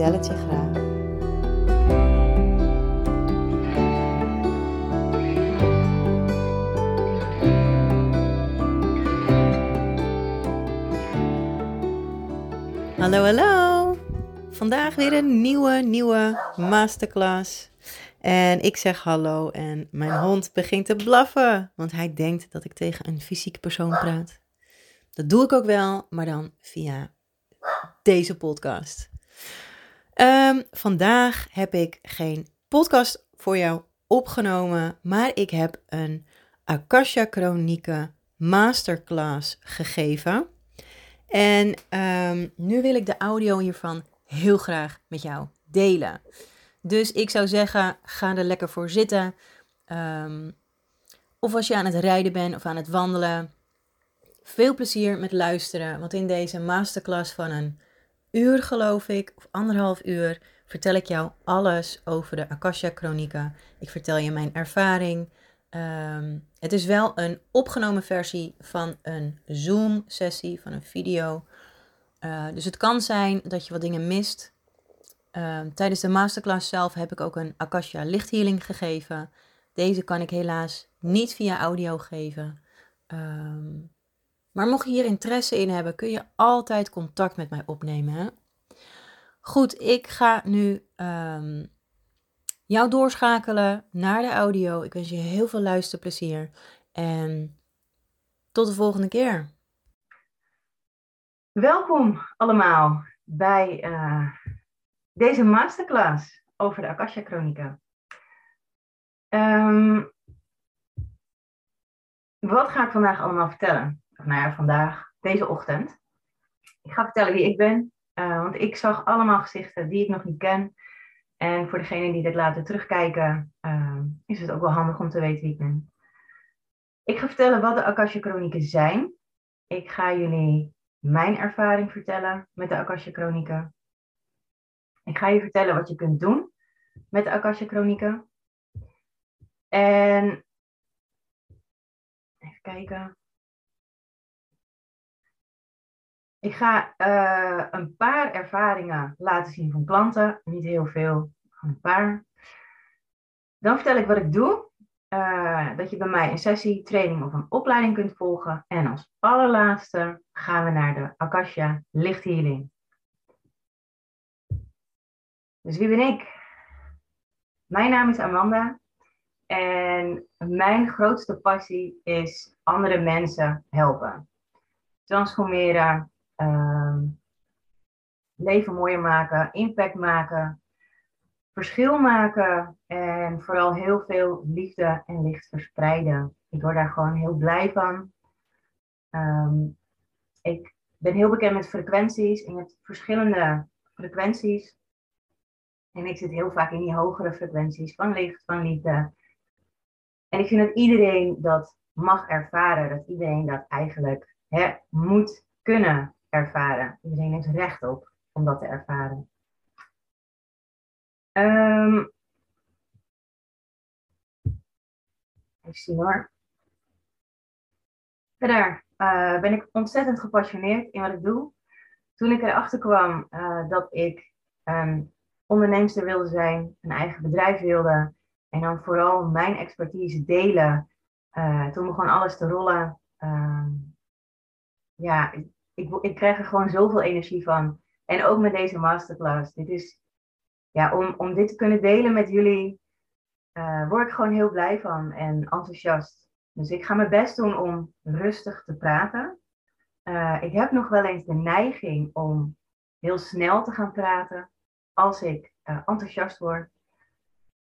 vertel het je graag. Hallo, hallo. Vandaag weer een nieuwe, nieuwe masterclass. En ik zeg hallo en mijn hond begint te blaffen, want hij denkt dat ik tegen een fysieke persoon praat. Dat doe ik ook wel, maar dan via deze podcast. Ehm, vandaag heb ik geen podcast voor jou opgenomen, maar ik heb een Akasha Chronieken masterclass gegeven. En ehm, nu wil ik de audio hiervan heel graag met jou delen. Dus ik zou zeggen, ga er lekker voor zitten. Ehm, of als je aan het rijden bent of aan het wandelen. Veel plezier met luisteren, want in deze masterclass van een uur, geloof ik, of anderhalf uur, vertel ik jou alles over de Akasha-chronieken. Ik vertel je mijn ervaring. Ehm, het is wel een opgenomen versie van een Zoom-sessie, van een video. Uh, dus het kan zijn dat je wat dingen mist. Ehm, tijdens de masterclass zelf heb ik ook een Akasha lichthealing gegeven. Deze kan ik helaas niet via audio geven. Ehm, maar mocht je hier interesse in hebben, kun je altijd contact met mij opnemen. Goed, ik ga nu um, jou doorschakelen naar de audio. Ik wens je heel veel luisterplezier en tot de volgende keer. Welkom allemaal bij uh, deze masterclass over de Akasha Chronieken. Um, wat ga ik vandaag allemaal vertellen? Nou ja, vandaag, deze ochtend. Ik ga vertellen wie ik ben, uh, want ik zag allemaal gezichten die ik nog niet ken. En voor degenen die dit laten terugkijken, uh, is het ook wel handig om te weten wie ik ben. Ik ga vertellen wat de Akasha Chronieken zijn. Ik ga jullie mijn ervaring vertellen met de Akasha Chronieken. Ik ga je vertellen wat je kunt doen met de Akasha Chronieken. En even kijken. Ik ga uh, een paar ervaringen laten zien van klanten. Niet heel veel, een paar. Dan vertel ik wat ik doe. Uh, dat je bij mij een sessie, training of een opleiding kunt volgen. En als allerlaatste gaan we naar de Akasha lichthealing. Dus wie ben ik? Mijn naam is Amanda. En mijn grootste passie is andere mensen helpen. Transformeren, uh, leven mooier maken, impact maken, verschil maken en vooral heel veel liefde en licht verspreiden. Ik word daar gewoon heel blij van. Um, ik ben heel bekend met frequenties en met verschillende frequenties. En ik zit heel vaak in die hogere frequenties van licht, van liefde. En ik vind dat iedereen dat mag ervaren, dat iedereen dat eigenlijk hè, moet kunnen ervaren. Iedereen heeft recht op om dat te ervaren. Um, even zien hoor. Verder uh, ben ik ontzettend gepassioneerd in wat ik doe. Toen ik erachter kwam uh, dat ik een onderneemster wilde zijn, een eigen bedrijf wilde en dan vooral mijn expertise delen, uh, toen begon alles te rollen. Ehm, ja, ik, ik krijg er gewoon zoveel energie van. En ook met deze masterclass. Dit is, ja, om, om dit te kunnen delen met jullie, uh, word ik gewoon heel blij van en enthousiast. Dus ik ga mijn best doen om rustig te praten. Uh, ik heb nog wel eens de neiging om heel snel te gaan praten als ik uh, enthousiast word.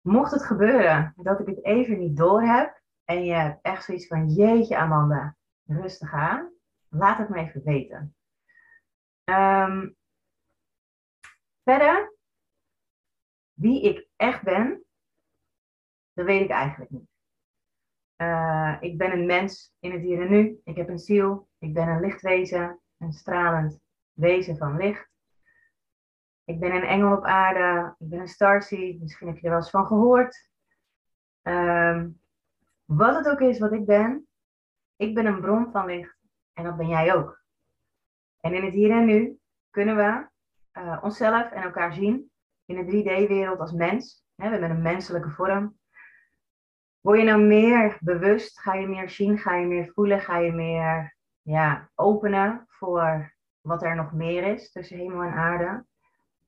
Mocht het gebeuren dat ik het even niet door heb en je hebt echt zoiets van jeetje Amanda, rustig aan, laat het me even weten. Um, verder wie ik echt ben, dat weet ik eigenlijk niet. Uh, ik ben een mens in het hier en nu. Ik heb een ziel. Ik ben een lichtwezen, een stralend wezen van licht. Ik ben een engel op aarde. Ik ben een starseed. Misschien heb je er wel eens van gehoord. Um, wat het ook is wat ik ben, ik ben een bron van licht. En dat ben jij ook. En in het hier en nu kunnen we uh, onszelf en elkaar zien in de 3D-wereld als mens. Hè, we hebben een menselijke vorm. Word je nou meer bewust? Ga je meer zien? Ga je meer voelen? Ga je meer ja, openen voor wat er nog meer is tussen hemel en aarde?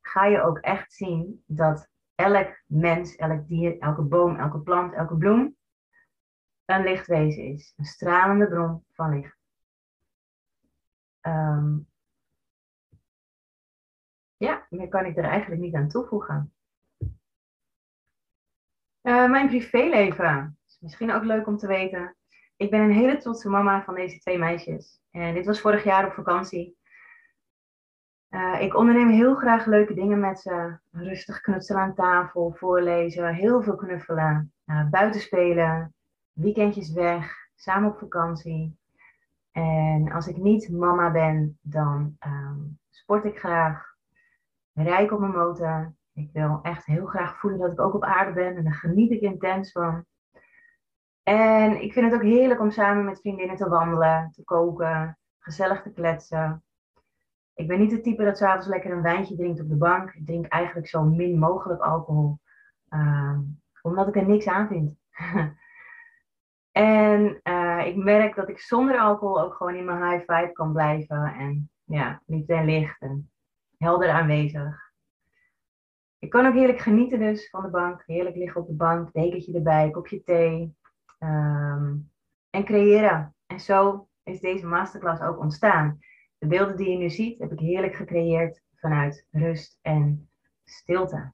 Ga je ook echt zien dat elk mens, elk dier, elke boom, elke plant, elke bloem een lichtwezen is. Een stralende bron van licht. Um, ja, meer kan ik er eigenlijk niet aan toevoegen. Uh, mijn privéleven is misschien ook leuk om te weten. Ik ben een hele trotse mama van deze twee meisjes. En dit was vorig jaar op vakantie. Uh, ik onderneem heel graag leuke dingen met ze. Rustig knutselen aan tafel, voorlezen, heel veel knuffelen, uh, buiten spelen, weekendjes weg, samen op vakantie. En als ik niet mama ben, dan um, sport ik graag, rijd op mijn motor. Ik wil echt heel graag voelen dat ik ook op aarde ben en daar geniet ik intens van. En ik vind het ook heerlijk om samen met vriendinnen te wandelen, te koken, gezellig te kletsen. Ik ben niet het type dat s'avonds lekker een wijntje drinkt op de bank. Ik drink eigenlijk zo min mogelijk alcohol, uh, omdat ik er niks aan vind. en ik merk dat ik zonder alcohol ook gewoon in mijn high vibe kan blijven. En ja, niet en licht en helder aanwezig. Ik kan ook heerlijk genieten dus van de bank. Heerlijk liggen op de bank, dekentje erbij, kopje thee. Um, en creëren. En zo is deze masterclass ook ontstaan. De beelden die je nu ziet, heb ik heerlijk gecreëerd vanuit rust en stilte.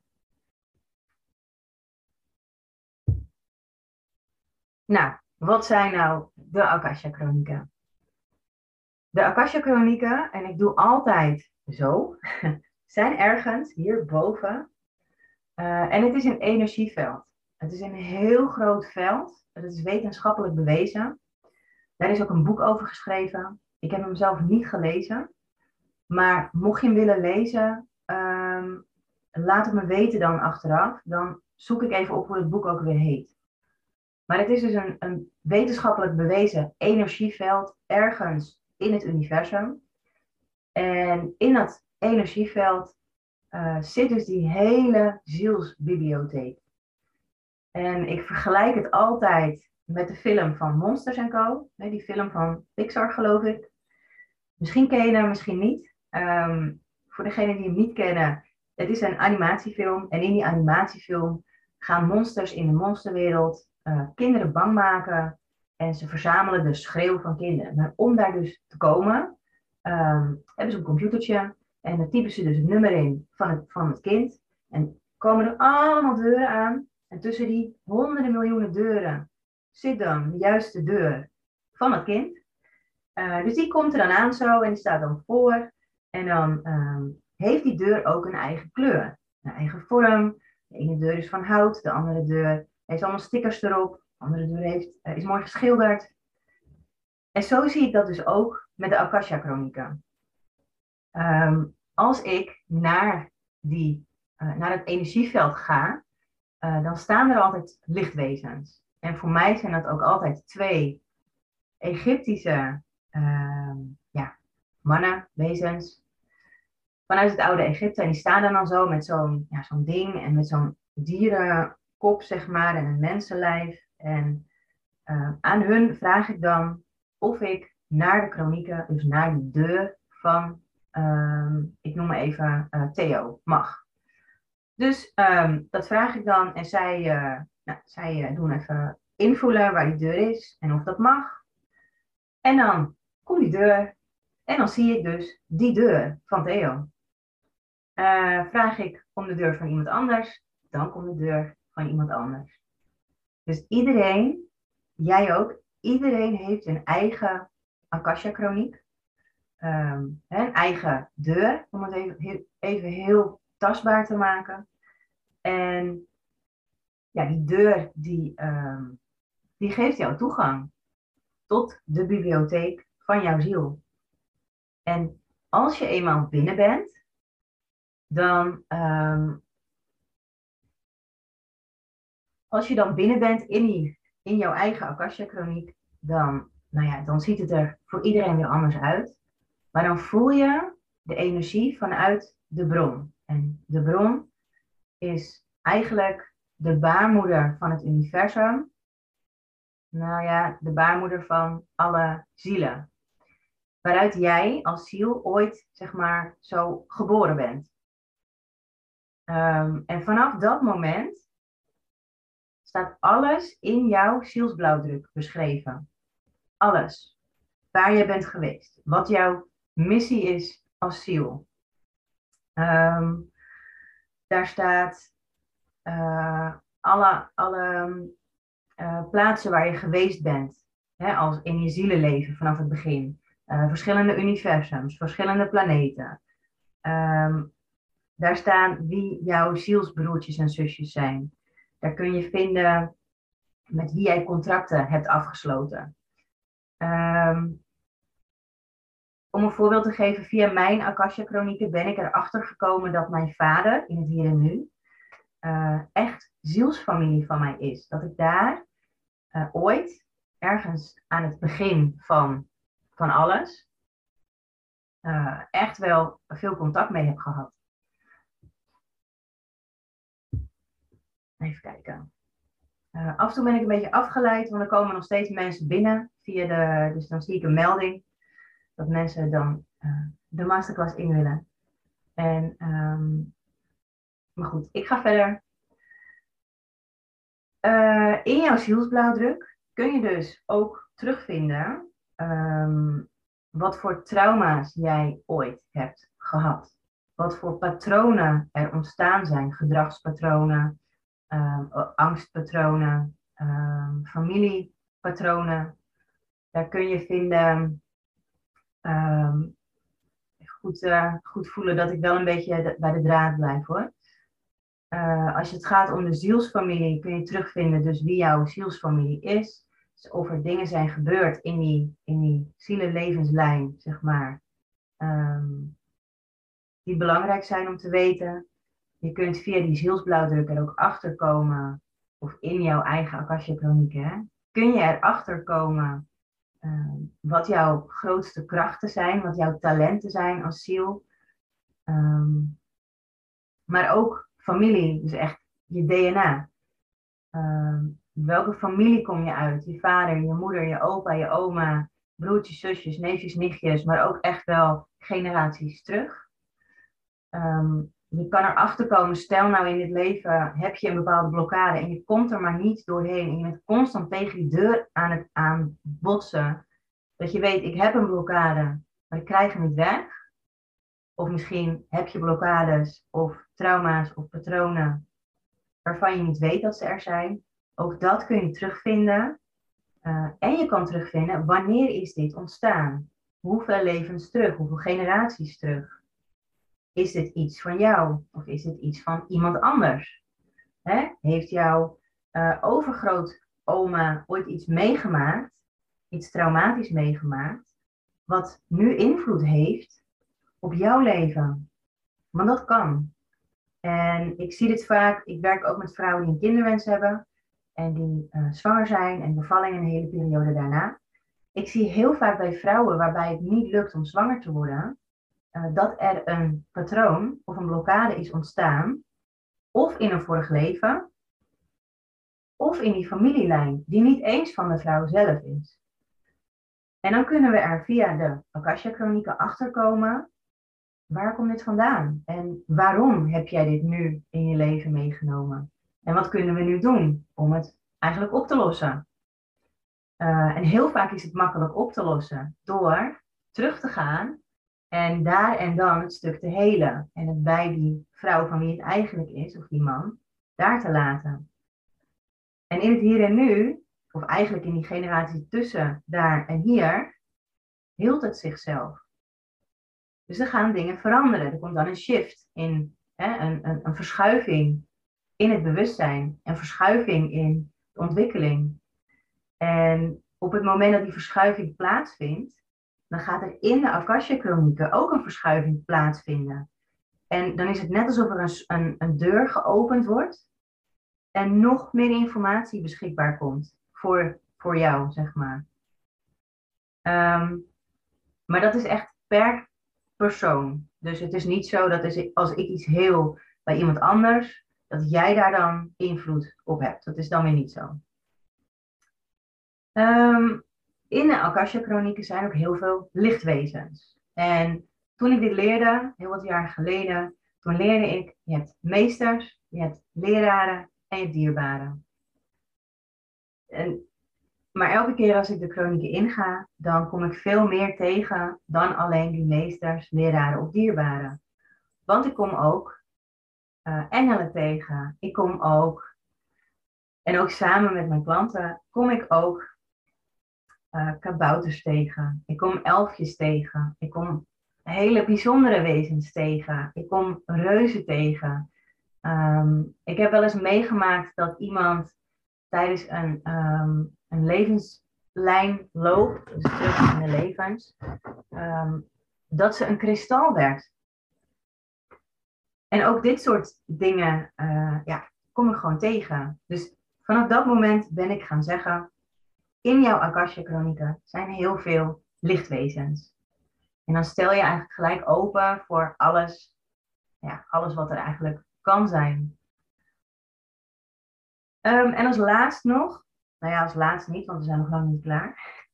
Nou, wat zijn nou de Akasha-chronieken? De Akasha-chronieken, en ik doe altijd zo, zijn ergens hierboven. Uh, en het is een energieveld. Het is een heel groot veld. Het is wetenschappelijk bewezen. Daar is ook een boek over geschreven. Ik heb hem zelf niet gelezen. Maar mocht je hem willen lezen, um, laat het me weten dan achteraf. Dan zoek ik even op hoe het boek ook weer heet. Maar het is dus een, een wetenschappelijk bewezen energieveld ergens in het universum. En in dat energieveld uh, zit dus die hele zielsbibliotheek. En ik vergelijk het altijd met de film van Monsters Co. Die film van Pixar, geloof ik. Misschien ken je hem, misschien niet. Um, voor degenen die hem niet kennen, het is een animatiefilm. En in die animatiefilm gaan monsters in de monsterwereld uh, kinderen bang maken. En ze verzamelen de schreeuw van kinderen. Maar om daar dus te komen, um, hebben ze een computertje. En dan typen ze dus het nummer in van het, van het kind. En komen er allemaal deuren aan. En tussen die honderden miljoenen deuren zit dan de juiste deur van het kind. Uh, dus die komt er dan aan zo en die staat dan voor. En dan um, heeft die deur ook een eigen kleur, een eigen vorm. De ene deur is van hout, de andere deur heeft allemaal stickers erop. De andere heeft, uh, is mooi geschilderd. En zo zie ik dat dus ook met de Akasha-chronieken. Um, als ik naar, die, uh, naar het energieveld ga, uh, dan staan er altijd lichtwezens. En voor mij zijn dat ook altijd twee Egyptische uh, ja, mannen, wezens, vanuit het oude Egypte. En die staan dan, dan zo met zo'n ja, zo'n ding en met zo'n dierenkop, zeg maar, en een mensenlijf. En uh, aan hun vraag ik dan of ik naar de kronieken, dus naar die deur van, um, ik noem maar even uh, Theo, mag. Dus um, dat vraag ik dan en zij, uh, nou, zij uh, doen even invoelen waar die deur is en of dat mag. En dan komt die deur en dan zie ik dus die deur van Theo. Vraag ik om de deur van iemand anders, dan komt de deur iemand anders. Dus iedereen, jij ook, iedereen heeft een eigen Akasha-chroniek. Um, een eigen deur, om het even, even heel tastbaar te maken. En ja, die deur die, ehm, die geeft jou toegang tot de bibliotheek van jouw ziel. En als je eenmaal binnen bent, dan ehm, als je dan binnen bent in, die, in jouw eigen Akasha-chroniek, dan, nou ja, dan ziet het er voor iedereen weer anders uit. Maar dan voel je de energie vanuit de bron. En de bron is eigenlijk de baarmoeder van het universum. Nou ja, de baarmoeder van alle zielen. Waaruit jij als ziel ooit, zeg maar, zo geboren bent. Ehm, en vanaf dat moment staat alles in jouw zielsblauwdruk beschreven. Alles. Waar je bent geweest. Wat jouw missie is als ziel. Ehm, daar staat uh, alle, alle uh, plaatsen waar je geweest bent. Hè, als in je zielenleven vanaf het begin. Uh, verschillende universums, verschillende planeten. Um, daar staan wie jouw zielsbroertjes en zusjes zijn. Daar kun je vinden met wie jij contracten hebt afgesloten. Um, om een voorbeeld te geven, via mijn Akasha-chronieken ben ik erachter gekomen dat mijn vader in het hier en nu uh, echt zielsfamilie van mij is. Dat ik daar uh, ooit, ergens aan het begin van, van alles, uh, echt wel veel contact mee heb gehad. Even kijken. Uh, af en toe ben ik een beetje afgeleid, want er komen nog steeds mensen binnen via de. Dus dan zie ik een melding dat mensen dan uh, de masterclass in willen. En, um, maar goed, ik ga verder. Uh, in jouw zielsblauwdruk kun je dus ook terugvinden um, wat voor trauma's jij ooit hebt gehad. Wat voor patronen er ontstaan zijn, gedragspatronen, um, angstpatronen, um, familiepatronen. Daar kun je vinden, um, goed, uh, goed voelen dat ik wel een beetje bij de draad blijf hoor. Uh, als het gaat om de zielsfamilie, kun je terugvinden dus wie jouw zielsfamilie is. Dus of er dingen zijn gebeurd in die, in die zielenlevenslijn, zeg maar, die belangrijk zijn om te weten. Je kunt via die zielsblauwdruk er ook achter komen, of in jouw eigen Akasha chronieken, kun je erachter komen uh, wat jouw grootste krachten zijn, wat jouw talenten zijn als ziel. Um, maar ook familie, dus echt je DNA. Um, welke familie kom je uit? Je vader, je moeder, je opa, je oma, broertjes, zusjes, neefjes, nichtjes, maar ook echt wel generaties terug. Um, je kan erachter komen, stel nou in dit leven heb je een bepaalde blokkade en je komt er maar niet doorheen en je bent constant tegen die deur aan het aan botsen. Dat je weet, ik heb een blokkade, maar ik krijg hem niet weg. Of misschien heb je blokkades of trauma's of patronen waarvan je niet weet dat ze er zijn. Ook dat kun je terugvinden. Uh, en je kan terugvinden, wanneer is dit ontstaan? Hoeveel levens terug? Hoeveel generaties terug? Is dit iets van jou of is dit iets van iemand anders? Heeft jouw uh, overgrootoma ooit iets meegemaakt, iets traumatisch meegemaakt, wat nu invloed heeft op jouw leven? Want dat kan. En ik zie dit vaak, ik werk ook met vrouwen die een kinderwens hebben en die uh, zwanger zijn en bevalling een hele periode daarna. Ik zie heel vaak bij vrouwen waarbij het niet lukt om zwanger te worden, uh, dat er een patroon of een blokkade is ontstaan, of in een vorig leven, of in die familielijn, die niet eens van de vrouw zelf is. En dan kunnen we er via de Akasha-chronieken achterkomen, waar komt dit vandaan? En waarom heb jij dit nu in je leven meegenomen? En wat kunnen we nu doen om het eigenlijk op te lossen? Uh, en heel vaak is het makkelijk op te lossen door terug te gaan en daar en dan het stuk te helen. En het bij die vrouw van wie het eigenlijk is, of die man, daar te laten. En in het hier en nu, of eigenlijk in die generatie tussen daar en hier, hield het zichzelf. Dus er gaan dingen veranderen. Er komt dan een shift in, hè, een, een, een verschuiving. in het bewustzijn en verschuiving in de ontwikkeling. En op het moment dat die verschuiving plaatsvindt, dan gaat er in de Akasha-chronieken ook een verschuiving plaatsvinden. En dan is het net alsof er een, een, een deur geopend wordt en nog meer informatie beschikbaar komt voor, voor jou, zeg maar. Ehm, maar dat is echt per persoon. Dus het is niet zo dat als ik iets heel bij iemand anders, dat jij daar dan invloed op hebt. Dat is dan weer niet zo. Um, in de Akasha-chronieken zijn ook heel veel lichtwezens. En toen ik dit leerde, heel wat jaar geleden, toen leerde ik, je hebt meesters, je hebt leraren en je hebt dierbaren. En, maar elke keer als ik de chronieken inga, dan kom ik veel meer tegen dan alleen die meesters, leraren of dierbaren. Want ik kom ook uh, engelen tegen. Ik kom ook, en ook samen met mijn klanten, kom ik ook uh, kabouters tegen. Ik kom elfjes tegen. Ik kom hele bijzondere wezens tegen. Ik kom reuzen tegen. Ehm, ik heb wel eens meegemaakt dat iemand tijdens een, um, een levenslijn loopt, dus terug in de levens, um, dat ze een kristal werd. En ook dit soort dingen uh, ja, kom ik gewoon tegen. Dus vanaf dat moment ben ik gaan zeggen, in jouw Akasha-chronieken zijn heel veel lichtwezens. En dan stel je eigenlijk gelijk open voor alles, ja, alles wat er eigenlijk kan zijn. Um, en als laatst nog, nou ja, als laatst niet, want we zijn nog lang niet klaar.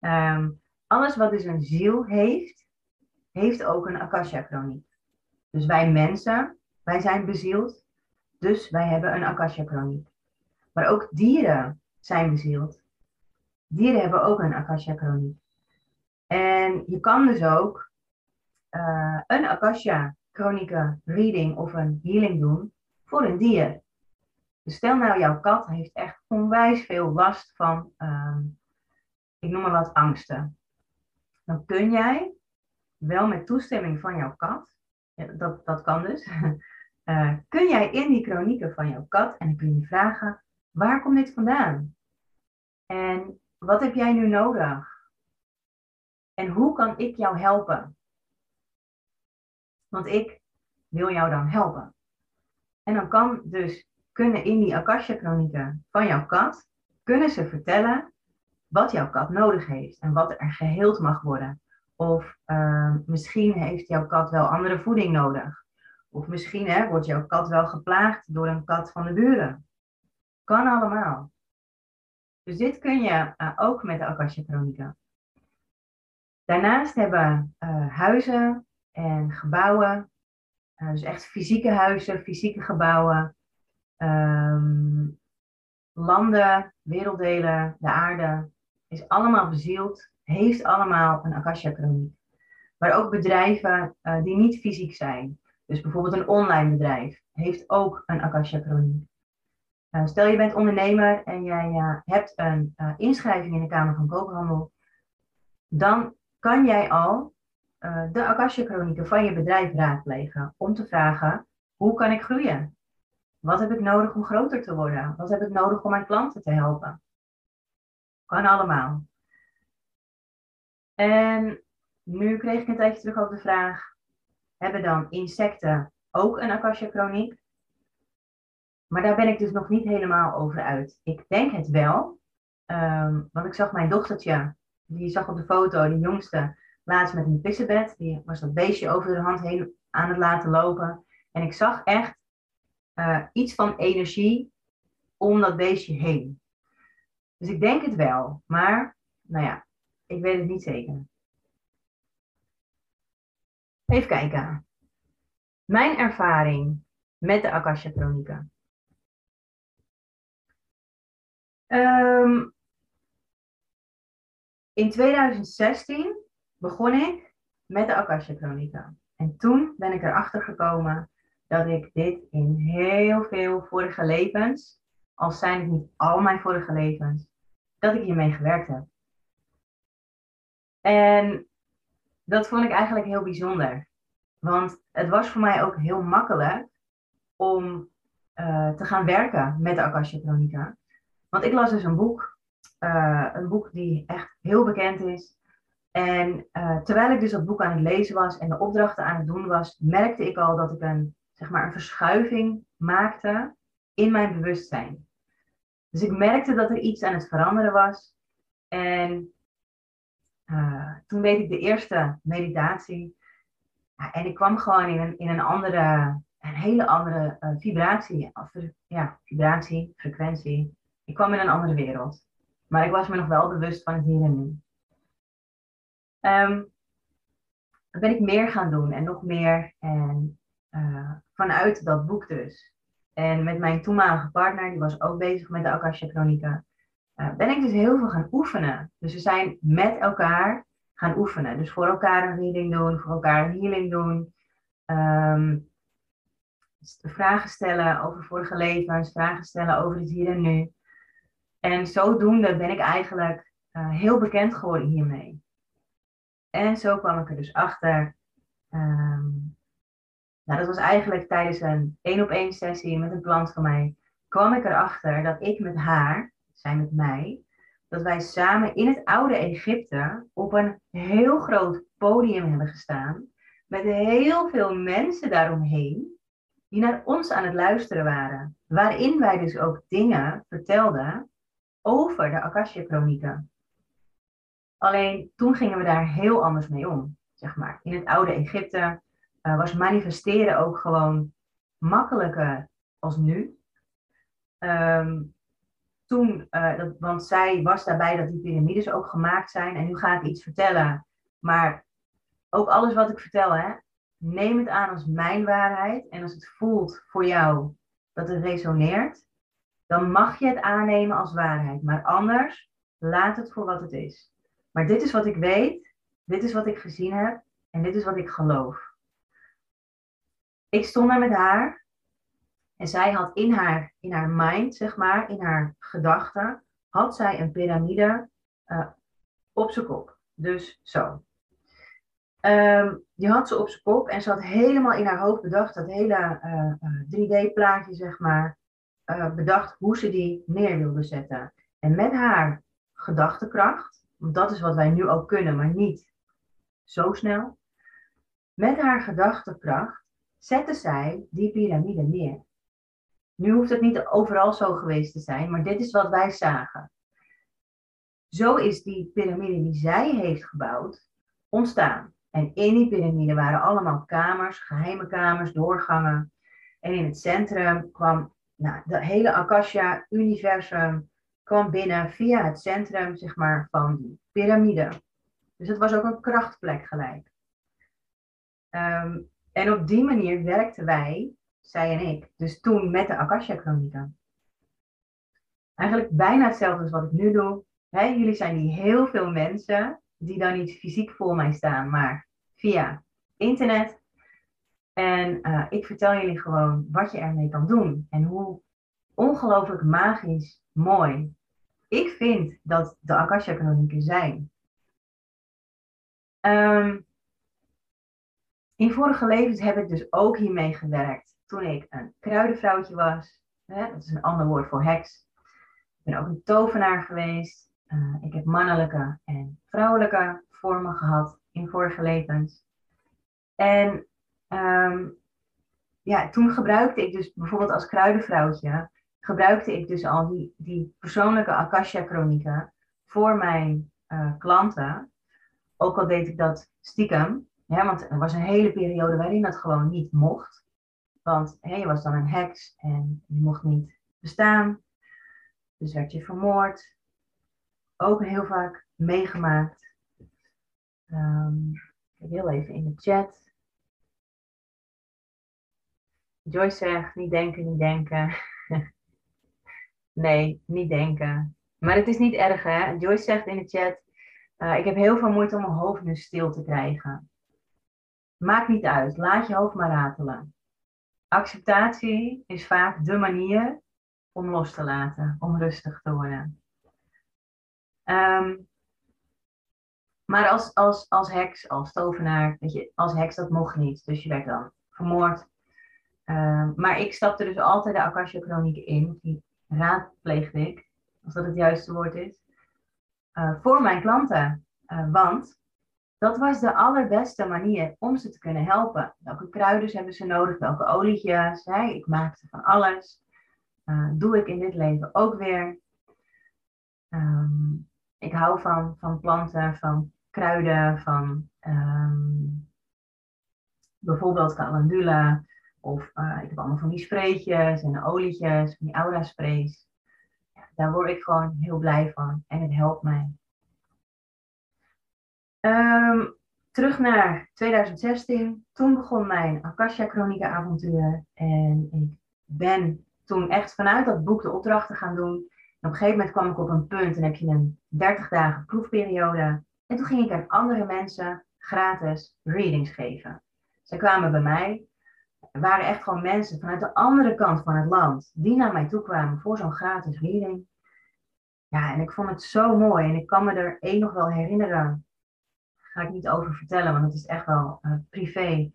Um, alles wat dus een ziel heeft, heeft ook een Akasha-chroniek. Dus wij mensen, wij zijn bezield, dus wij hebben een Akasha-chroniek. Maar ook dieren zijn bezield. Dieren hebben ook een Akasha-chroniek. En je kan dus ook uh, een Akasha-chronica reading of een healing doen voor een dier. Dus stel nou, jouw kat heeft echt onwijs veel last van, uh, ik noem maar wat, angsten. Dan kun jij wel met toestemming van jouw kat, ja, dat, dat kan dus, uh, kun jij in die chronieken van jouw kat en kun je vragen, waar komt dit vandaan? En wat heb jij nu nodig? En hoe kan ik jou helpen? Want ik wil jou dan helpen. En dan kan dus kunnen in die Akasha-chronieken van jouw kat, kunnen ze vertellen wat jouw kat nodig heeft en wat er geheeld mag worden. Of uh, misschien heeft jouw kat wel andere voeding nodig. Of misschien hè, wordt jouw kat wel geplaagd door een kat van de buren. Kan allemaal. Dus dit kun je uh, ook met de Akasha Chronica. Daarnaast hebben uh, huizen en gebouwen, uh, dus echt fysieke huizen, fysieke gebouwen, um, landen, werelddelen, de aarde, is allemaal bezield, heeft allemaal een Akasha-chroniek. Maar ook bedrijven die niet fysiek zijn. Dus bijvoorbeeld een online bedrijf heeft ook een Akasha-chroniek. Uh, stel je bent ondernemer en jij uh, hebt een uh, inschrijving in de Kamer van Koophandel, dan kan jij al de Akasha-chronieken van je bedrijf raadplegen om te vragen, hoe kan ik groeien? Wat heb ik nodig om groter te worden? Wat heb ik nodig om mijn klanten te helpen? Kan allemaal. En nu kreeg ik een tijdje terug ook de vraag, hebben dan insecten ook een Akasha-chroniek? Maar daar ben ik dus nog niet helemaal over uit. Ik denk het wel. Um, want ik zag mijn dochtertje, die zag op de foto, die jongste, laatst met een pissebed. Die was dat beestje over de hand heen aan het laten lopen. En ik zag echt uh, iets van energie om dat beestje heen. Dus ik denk het wel. Maar, nou ja, ik weet het niet zeker. Even kijken. Mijn ervaring met de Akasha Chronieken. Um, in 2016 begon ik met de Akasha Chronica. En toen ben ik erachter gekomen dat ik dit in heel veel vorige levens, al zijn het niet al mijn vorige levens, dat ik hiermee gewerkt heb. En dat vond ik eigenlijk heel bijzonder. Want het was voor mij ook heel makkelijk om eh, te gaan werken met de Akasha Chronica. Want ik las dus een boek, uh, een boek die echt heel bekend is. En uh, terwijl ik dus dat boek aan het lezen was en de opdrachten aan het doen was, merkte ik al dat ik een, zeg maar, een verschuiving maakte in mijn bewustzijn. Dus ik merkte dat er iets aan het veranderen was. En uh, toen deed ik de eerste meditatie. Ja, en ik kwam gewoon in een, in een andere, een hele andere vibratie. Ja, vibratie, frequentie. Ik kwam in een andere wereld. Maar ik was me nog wel bewust van het hier en nu. Um, ben ik meer gaan doen en nog meer. En uh, vanuit dat boek dus. En met mijn toenmalige partner, die was ook bezig met de Akasha Chronica, uh, ben ik dus heel veel gaan oefenen. Dus we zijn met elkaar gaan oefenen. Dus voor elkaar een reading doen, voor elkaar een healing doen. Um, vragen stellen over vorige levens, vragen stellen over het hier en nu. En zodoende ben ik eigenlijk uh, heel bekend geworden hiermee. En zo kwam ik er dus achter. Um, nou, dat was eigenlijk tijdens een één op één sessie met een klant van mij. kwam ik erachter dat ik met haar, zij met mij, dat wij samen in het oude Egypte op een heel groot podium hebben gestaan. Met heel veel mensen daaromheen die naar ons aan het luisteren waren. Waarin wij dus ook dingen vertelden over de Akasha-chronieken. Alleen toen gingen we daar heel anders mee om, zeg maar. In het oude Egypte uh, was manifesteren ook gewoon makkelijker als nu. Um, toen, uh, dat, want zij was daarbij dat die piramides ook gemaakt zijn. En nu ga ik iets vertellen. Maar ook alles wat ik vertel, hè, neem het aan als mijn waarheid. En als het voelt voor jou dat het resoneert, dan mag je het aannemen als waarheid. Maar anders, laat het voor wat het is. Maar dit is wat ik weet, dit is wat ik gezien heb en dit is wat ik geloof. Ik stond daar met haar en zij had in haar, in haar mind, zeg maar, in haar gedachten, had zij een piramide uh, op zijn kop. Dus zo. Um, die had ze op zijn kop en ze had helemaal in haar hoofd bedacht, dat hele uh, uh, 3D-plaatje, zeg maar, uh, bedacht hoe ze die neer wilde zetten. En met haar gedachtekracht, want dat is wat wij nu ook kunnen, maar niet zo snel. Met haar gedachtekracht zette zij die piramide neer. Nu hoeft het niet overal zo geweest te zijn, maar dit is wat wij zagen. Zo is die piramide die zij heeft gebouwd ontstaan. En in die piramide waren allemaal kamers, geheime kamers, doorgangen. En in het centrum kwam nou, de hele Akasha-universum kwam binnen via het centrum zeg maar, van die piramide. Dus het was ook een krachtplek gelijk. Um, en op die manier werkten wij, zij en ik, dus toen met de Akasha-chronieken. Eigenlijk bijna hetzelfde als wat ik nu doe. jullie zijn die heel veel mensen die dan niet fysiek voor mij staan, maar via internet. En uh, ik vertel jullie gewoon wat je ermee kan doen en hoe ongelooflijk magisch mooi ik vind dat de Akasha-chronieken zijn. Um, in vorige levens heb ik dus ook hiermee gewerkt. Toen ik een kruidenvrouwtje was. Hè, dat is een ander woord voor heks. Ik ben ook een tovenaar geweest. Uh, ik heb mannelijke en vrouwelijke vormen gehad in vorige levens. En um, ja, toen gebruikte ik dus bijvoorbeeld als kruidenvrouwtje, gebruikte ik dus al die, die persoonlijke Akasha-chronieken voor mijn uh, klanten. Ook al deed ik dat stiekem, want er was een hele periode waarin dat gewoon niet mocht. Want hè, je was dan een heks en je mocht niet bestaan. Dus werd je vermoord. Ook heel vaak meegemaakt. Um, heel even in de chat. Joyce zegt, niet denken, niet denken. nee, niet denken. Maar het is niet erg, hè? Joyce zegt in de chat, uh, ik heb heel veel moeite om mijn hoofd nu stil te krijgen. Maakt niet uit, laat je hoofd maar ratelen. Acceptatie is vaak de manier om los te laten, om rustig te worden. Um, maar als, als, als heks, als tovenaar, weet je, als heks dat mocht niet. Dus je werd dan vermoord. Ehm, maar ik stapte dus altijd de Akasha Chronieken in. Die raadpleegde ik, als dat het juiste woord is. Uh, voor mijn klanten. Uh, want dat was de allerbeste manier om ze te kunnen helpen. Welke kruiden hebben ze nodig? Welke olietjes? Ik maakte van alles. Uh, doe ik in dit leven ook weer. Um, ik hou van, van planten, van kruiden, van um, bijvoorbeeld calendula. Of uh, ik heb allemaal van die spreetjes en olietjes, van die aura sprays. Ja, daar word ik gewoon heel blij van en het helpt mij. Um, terug naar 2016. Toen begon mijn Akasha Chronica avontuur. En ik ben toen echt vanuit dat boek de opdrachten gaan doen. En op een gegeven moment kwam ik op een punt en heb je een 30 dagen proefperiode. En toen ging ik aan andere mensen gratis readings geven. Zij kwamen bij mij. Waren echt gewoon mensen vanuit de andere kant van het land die naar mij toe kwamen voor zo'n gratis reading. Ja, en ik vond het zo mooi. En ik kan me er één nog wel herinneren ga ik niet over vertellen, want het is echt wel uh, privé.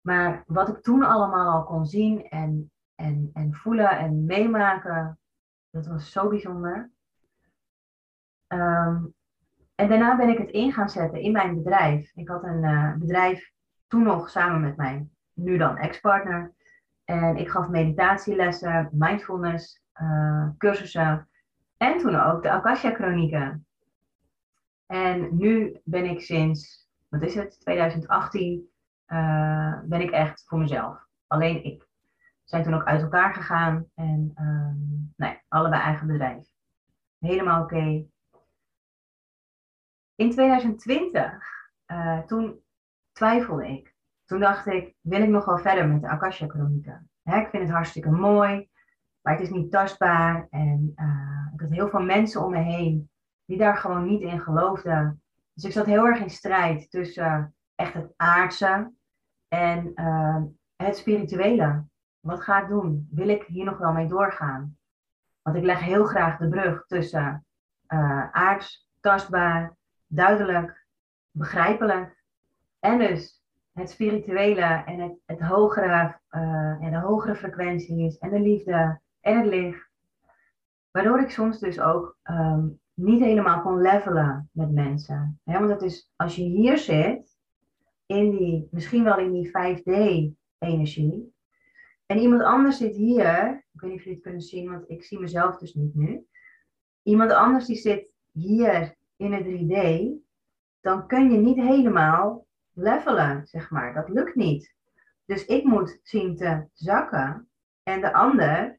Maar wat ik toen allemaal al kon zien en, en, en voelen en meemaken, dat was zo bijzonder. Um, en daarna ben ik het in gaan zetten in mijn bedrijf. Ik had een uh, bedrijf toen nog samen met mijn nu dan ex-partner. En ik gaf meditatielessen, mindfulness, uh, cursussen. En toen ook de Akasha-chronieken. En nu ben ik sinds, wat is het, 2018, uh, eh, ben ik echt voor mezelf. Alleen ik. We zijn toen ook uit elkaar gegaan en um, nee, allebei eigen bedrijf. Helemaal oké. In 2020, uh, eh, toen twijfelde ik. Toen dacht ik, wil ik nog wel verder met de Akasha Chronieken? Ik vind het hartstikke mooi, maar het is niet tastbaar. En uh, ik had heel veel mensen om me heen die daar gewoon niet in geloofden. Dus ik zat heel erg in strijd tussen echt het aardse en uh, het spirituele. Wat ga ik doen? Wil ik hier nog wel mee doorgaan? Want ik leg heel graag de brug tussen uh, aards, tastbaar, duidelijk, begrijpelijk en dus het spirituele en het, het hogere, en de hogere frequenties en de liefde en het licht. Waardoor ik soms dus ook um, niet helemaal kon levelen met mensen. want dat is, als je hier zit, in die, misschien wel in die 5D-energie, en iemand anders zit hier, ik weet niet of jullie het kunnen zien, want ik zie mezelf dus niet nu. Iemand anders die zit hier in het 3D, dan kun je niet helemaal levelen, zeg maar. Dat lukt niet. Dus ik moet zien te zakken en de ander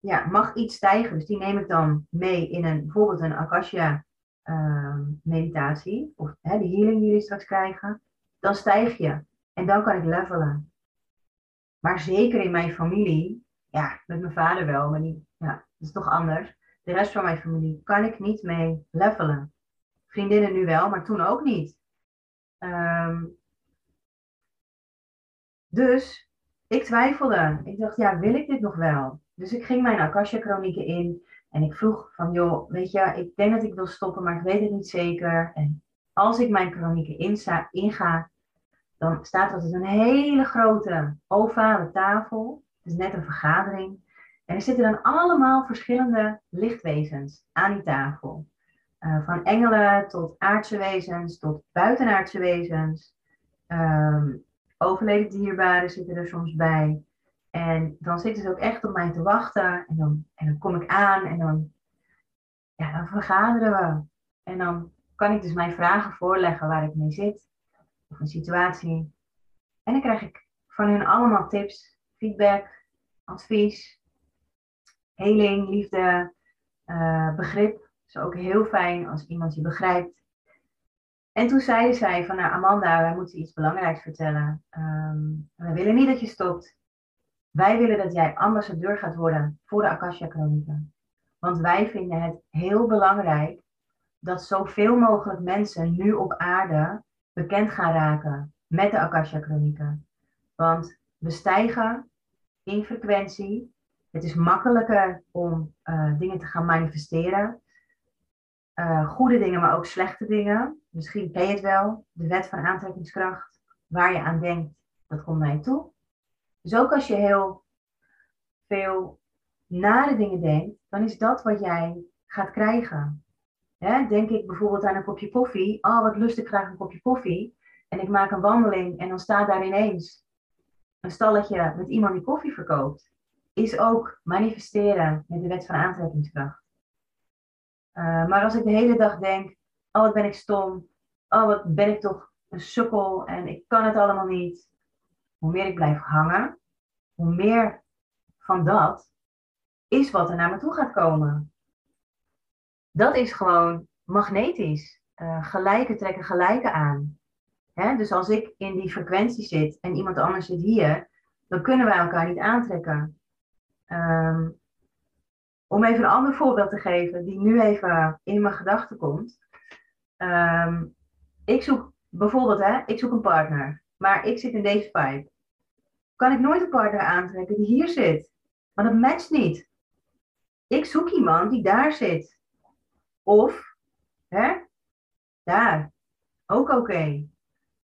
ja, mag iets stijgen. Dus die neem ik dan mee in een, bijvoorbeeld een Akasha uh, meditatie. Of hè, de healing die jullie straks krijgen. Dan stijg je. En dan kan ik levelen. Maar zeker in mijn familie, ja, met mijn vader wel, maar die, ja, dat is toch anders. De rest van mijn familie kan ik niet mee levelen. Vriendinnen nu wel, maar toen ook niet. Um, dus ik twijfelde. Ik dacht, ja, wil ik dit nog wel? Dus ik ging mijn Akasha-chronieken in en ik vroeg van, joh, weet je, ik denk dat ik wil stoppen, maar ik weet het niet zeker. En als ik mijn chronieken insta, inga, dan staat er dus een hele grote ovale tafel. Het is net een vergadering. En er zitten dan allemaal verschillende lichtwezens aan die tafel. Uh, van engelen tot aardse wezens, tot buitenaardse wezens. Um, overleden dierbaren zitten er soms bij. En dan zitten ze ook echt op mij te wachten. En dan, en dan kom ik aan en dan, ja, dan vergaderen we. En dan kan ik dus mijn vragen voorleggen waar ik mee zit. Of een situatie. En dan krijg ik van hun allemaal tips, feedback, advies, heling, liefde, uh, begrip. Ook heel fijn als iemand je begrijpt. En toen zeiden zij van, nou Amanda, wij moeten iets belangrijks vertellen. Um, we willen niet dat je stopt. Wij willen dat jij ambassadeur gaat worden voor de Akasha Chronieken. Want wij vinden het heel belangrijk dat zoveel mogelijk mensen nu op aarde bekend gaan raken met de Akasha Chronieken. Want we stijgen in frequentie. Het is makkelijker om uh, dingen te gaan manifesteren. Uh, goede dingen, maar ook slechte dingen. Misschien ken je het wel, de wet van aantrekkingskracht. Waar je aan denkt, dat komt naar je toe. Dus ook als je heel veel nare dingen denkt, dan is dat wat jij gaat krijgen. Denk ik bijvoorbeeld aan een kopje koffie. Oh, wat lust ik graag een kopje koffie. En ik maak een wandeling en dan staat daar ineens een stalletje met iemand die koffie verkoopt. Is ook manifesteren met de wet van aantrekkingskracht. Uh, maar als ik de hele dag denk, oh wat ben ik stom. Oh wat ben ik toch een sukkel en ik kan het allemaal niet. Hoe meer ik blijf hangen, hoe meer van dat is wat er naar me toe gaat komen. Dat is gewoon magnetisch. Uh, gelijke trekken gelijke aan. Dus als ik in die frequentie zit en iemand anders zit hier, dan kunnen wij elkaar niet aantrekken. Um, om even een ander voorbeeld te geven, die nu even in mijn gedachten komt. Um, ik zoek bijvoorbeeld, hè, ik zoek een partner, maar ik zit in deze vibe. Kan ik nooit een partner aantrekken die hier zit? Maar dat matcht niet. Ik zoek iemand die daar zit. Of, hè, daar. Ook oké.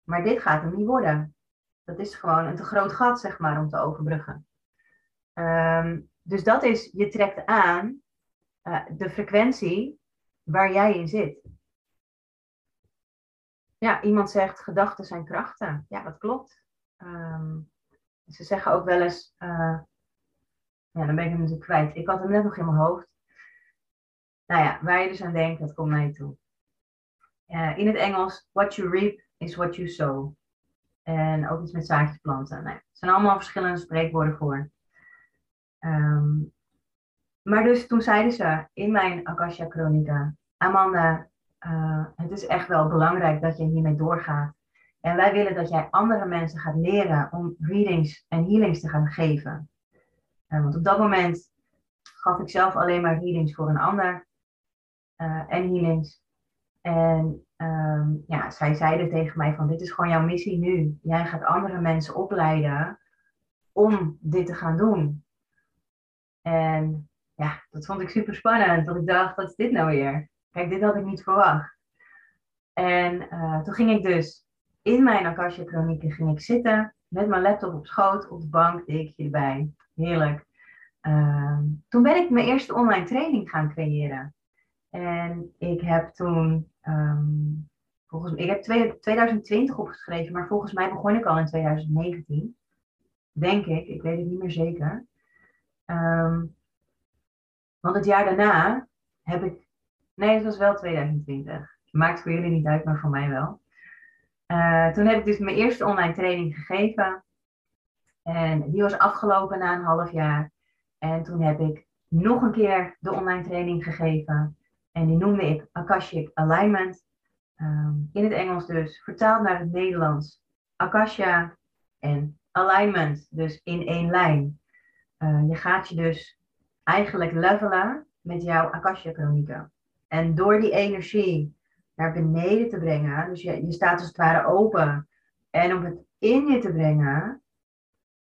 Maar dit gaat hem niet worden. Dat is gewoon een te groot gat, zeg maar, om te overbruggen. Um, dus dat is, je trekt aan uh, de frequentie waar jij in zit. Ja, iemand zegt gedachten zijn krachten. Ja, dat klopt. Um, ze zeggen ook wel eens, uh, ja, dan ben ik hem natuurlijk kwijt. Ik had hem net nog in mijn hoofd. Nou ja, waar je dus aan denkt, dat komt mij toe. Uh, in het Engels, what you reap is what you sow. En ook iets met zaadjes planten. Nou, er zijn allemaal verschillende spreekwoorden voor. Um, maar dus toen zeiden ze in mijn Akasha Chronica, Amanda, uh, het is echt wel belangrijk dat je hiermee doorgaat. En wij willen dat jij andere mensen gaat leren om readings en healings te gaan geven. Uh, want op dat moment gaf ik zelf alleen maar readings voor een ander uh, en healings. En um, ja, zij zeiden tegen mij van dit is gewoon jouw missie nu. Jij gaat andere mensen opleiden om dit te gaan doen. En ja, dat vond ik super spannend. Want ik dacht, wat is dit nou weer? Kijk, dit had ik niet verwacht. En uh, toen ging ik dus in mijn Akasha ging ik zitten met mijn laptop op schoot, op de bank, erbij. Heerlijk. Uh, toen ben ik mijn eerste online training gaan creëren. En ik heb toen, um, volgens ik heb 2020 opgeschreven, maar volgens mij begon ik al in 2019. Denk ik, ik weet het niet meer zeker. Um, want het jaar daarna heb ik. Nee, het was wel 2020. Maakt voor jullie niet uit, maar voor mij wel. Uh, toen heb ik dus mijn eerste online training gegeven. En die was afgelopen na een half jaar. En toen heb ik nog een keer de online training gegeven. En die noemde ik Akashic Alignment. Um, in het Engels dus, vertaald naar het Nederlands. Akasha en Alignment, dus in één lijn. Uh, je gaat je dus eigenlijk levelen met jouw Akasha chronieken. En door die energie naar beneden te brengen, dus je, je staat als het ware open, en om het in je te brengen,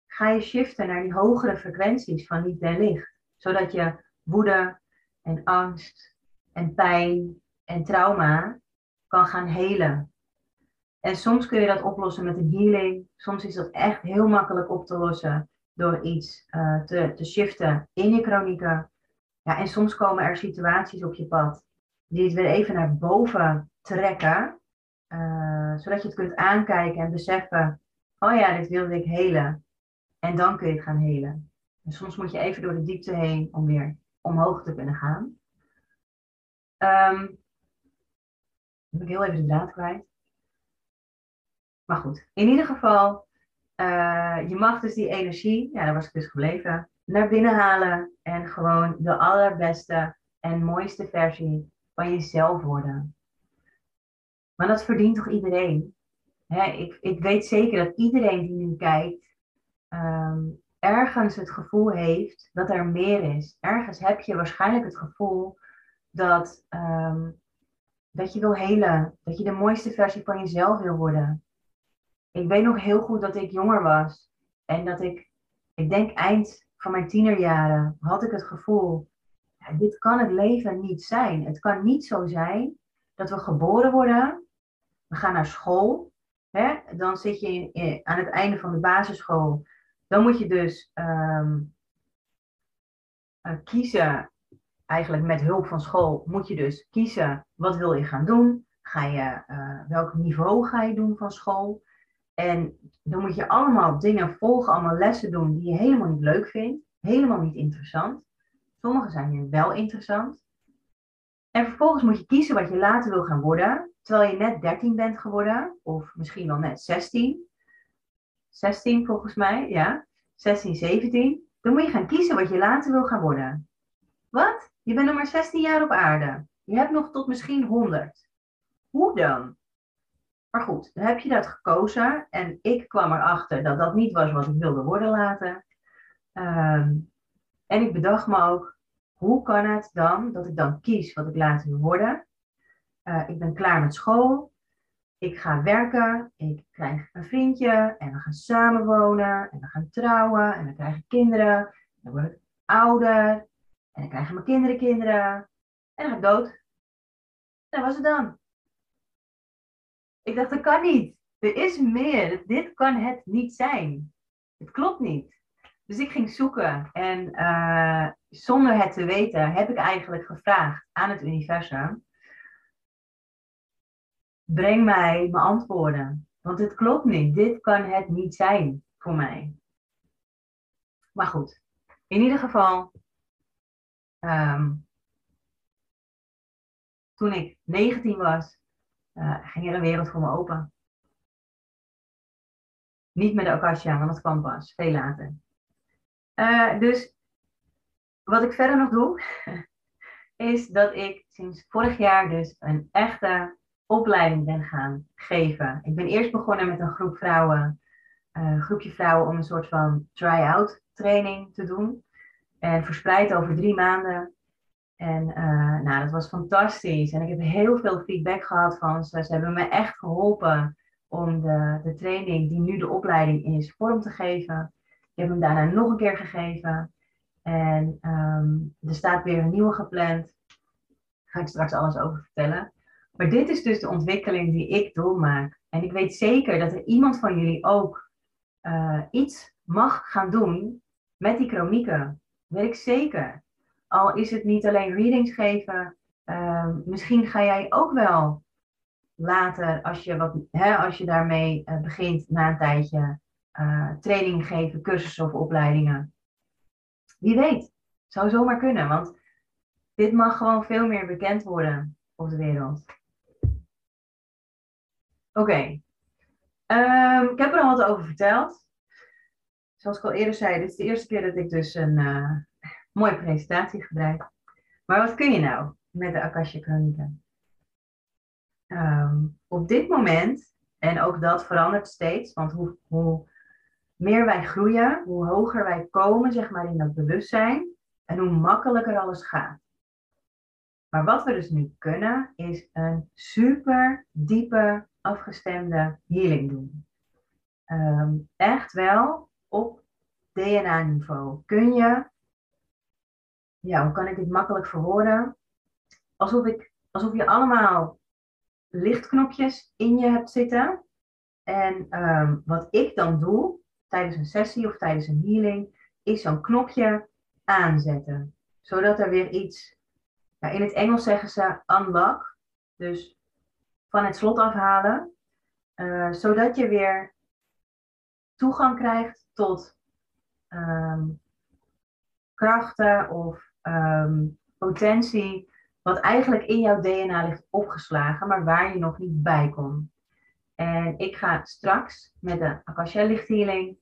ga je shiften naar die hogere frequenties van liefde en licht. Zodat je woede en angst en pijn en trauma kan gaan helen. En soms kun je dat oplossen met een healing. Soms is dat echt heel makkelijk op te lossen door iets uh, te, te shiften in je chronieken. Ja, en soms komen er situaties op je pad die het weer even naar boven trekken, uh, zodat je het kunt aankijken en beseffen, oh ja, dit wilde ik helen. En dan kun je het gaan helen. En soms moet je even door de diepte heen om weer omhoog te kunnen gaan. Um, heb ik heel even de draad kwijt. Maar goed, in ieder geval, uh, je mag dus die energie, ja, daar was ik dus gebleven, naar binnen halen en gewoon de allerbeste en mooiste versie van jezelf worden. Maar dat verdient toch iedereen? Hè, ik, ik weet zeker dat iedereen die nu kijkt, um, ergens het gevoel heeft dat er meer is. Ergens heb je waarschijnlijk het gevoel dat, um, dat je wil helen, dat je de mooiste versie van jezelf wil worden ik weet nog heel goed dat ik jonger was. En dat ik, ik denk eind van mijn tienerjaren, had ik het gevoel, ja, dit kan het leven niet zijn. Het kan niet zo zijn dat we geboren worden, we gaan naar school, hè? dan zit je aan het einde van de basisschool Dan moet je dus ehm, eh, kiezen, eigenlijk met hulp van school, moet je dus kiezen wat wil je gaan doen. Ga je, uh, welk niveau ga je doen van school? En dan moet je allemaal dingen volgen, allemaal lessen doen die je helemaal niet leuk vindt, helemaal niet interessant. Sommige zijn wel interessant. En vervolgens moet je kiezen wat je later wil gaan worden, terwijl je net 13 bent geworden, of misschien wel net 16. 16 volgens mij, ja. 16, 17. Dan moet je gaan kiezen wat je later wil gaan worden. Wat? Je bent nog maar 16 jaar op aarde. Je hebt nog tot misschien 100. Hoe dan? Maar goed, dan heb je dat gekozen. En ik kwam erachter dat dat niet was wat ik wilde worden later. Ehm, en ik bedacht me ook, hoe kan het dan dat ik dan kies wat ik later wil worden? Uh, ik ben klaar met school. Ik ga werken. Ik krijg een vriendje. En we gaan samenwonen. En we gaan trouwen. En dan krijg ik kinderen. En dan word ik ouder. En dan krijgen mijn kinderen kinderen. En dan ga ik dood. Dat was het dan. Ik dacht, dat kan niet. Er is meer. Dit kan het niet zijn. Het klopt niet. Dus ik ging zoeken en uh, zonder het te weten heb ik eigenlijk gevraagd aan het universum: breng mij mijn antwoorden. Want het klopt niet. Dit kan het niet zijn voor mij. Maar goed, in ieder geval, um, toen ik 19 was, uh, ging een wereld voor me open. Niet met de Akasha, want dat kwam pas veel later. Uh, dus wat ik verder nog doe, is dat ik sinds vorig jaar dus een echte opleiding ben gaan geven. Ik ben eerst begonnen met een groep vrouwen, een groepje vrouwen om een soort van try-out training te doen. En verspreid over drie maanden. En uh, nou, dat was fantastisch. En ik heb heel veel feedback gehad van ze. Ze hebben me echt geholpen om de, de training, die nu de opleiding is, vorm te geven. Ik heb hem daarna nog een keer gegeven. En um, er staat weer een nieuwe gepland. Daar ga ik straks alles over vertellen. Maar dit is dus de ontwikkeling die ik doormaak. En ik weet zeker dat er iemand van jullie ook uh, iets mag gaan doen met die chronieken. weet ik zeker. Al is het niet alleen readings geven. Uh, misschien ga jij ook wel later, als je, wat, hè, als je daarmee uh, begint na een tijdje, uh, training geven, cursussen of opleidingen. Wie weet, zou zomaar kunnen, want dit mag gewoon veel meer bekend worden op de wereld. Oké, um, ik heb er al wat over verteld. Zoals ik al eerder zei, dit is de eerste keer dat ik dus een uh, mooie presentatie gebruik. Maar wat kun je nou met de Akasha Chronieken? Um, op dit moment, en ook dat verandert steeds, want hoe, hoe meer wij groeien, hoe hoger wij komen zeg maar, in dat bewustzijn en hoe makkelijker alles gaat. Maar wat we dus nu kunnen, is een super diepe, afgestemde healing doen. Um, echt wel op DNA-niveau. Kun je, ja, hoe kan ik dit makkelijk verwoorden? Alsof, ik, alsof je allemaal lichtknopjes in je hebt zitten. En um, wat ik dan doe, tijdens een sessie of tijdens een healing, is zo'n knopje aanzetten. Zodat er weer iets, in het Engels zeggen ze unlock, dus van het slot afhalen, uh, zodat je weer toegang krijgt tot um, krachten of um, potentie, wat eigenlijk in jouw DNA ligt opgeslagen, maar waar je nog niet bij komt. En ik ga straks met de Akasha lichthealing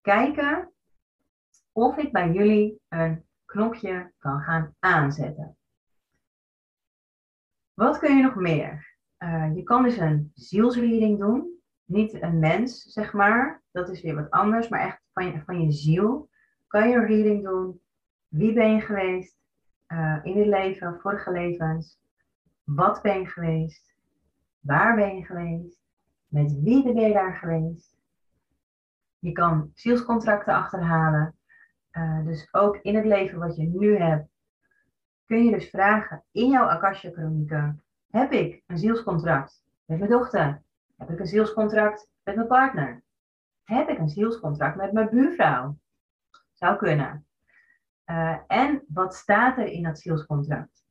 kijken of ik bij jullie een knopje kan gaan aanzetten. Wat kun je nog meer? Uh, je kan dus een zielsreading doen. Niet een mens, zeg maar. Dat is weer wat anders. Maar echt van je, van je ziel kan je een reading doen. Wie ben je geweest uh, in dit leven, vorige levens? Wat ben je geweest? Waar ben je geweest? Met wie ben je daar geweest? Je kan zielscontracten achterhalen. Uh, dus ook in het leven wat je nu hebt, kun je dus vragen in jouw Akasha chronieken. Heb ik een zielscontract met mijn dochter? Heb ik een zielscontract met mijn partner? heb ik een zielscontract met mijn buurvrouw? Zou kunnen. Uh, en wat staat er in dat zielscontract?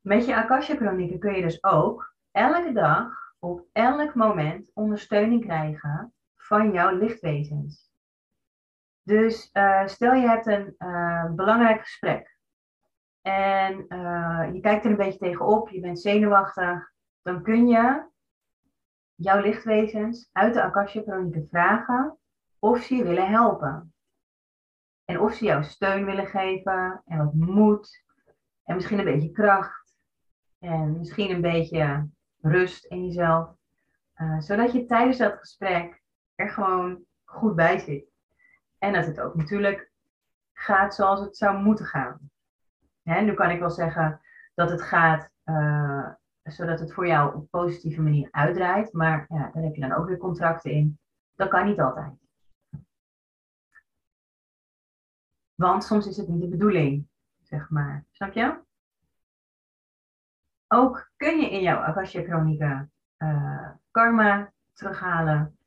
Met je Akasha-chronieken kun je dus ook elke dag op elk moment ondersteuning krijgen van jouw lichtwezens. Dus uh, stel je hebt een uh, belangrijk gesprek en je kijkt er een beetje tegenop, je bent zenuwachtig, dan kun je jouw lichtwezens uit de Akasha-chronieken vragen of ze je willen helpen. En of ze jou steun willen geven en wat moed en misschien een beetje kracht en misschien een beetje rust in jezelf. Uh, zodat je tijdens dat gesprek er gewoon goed bij zit. En dat het ook natuurlijk gaat zoals het zou moeten gaan. Hè, nu kan ik wel zeggen dat het gaat uh, zodat het voor jou op een positieve manier uitdraait. Maar ja, daar heb je dan ook weer contracten in. Dat kan niet altijd. Want soms is het niet de bedoeling, zeg maar. Snap je? Ook kun je in jouw Akasha Chronica uh, karma terughalen.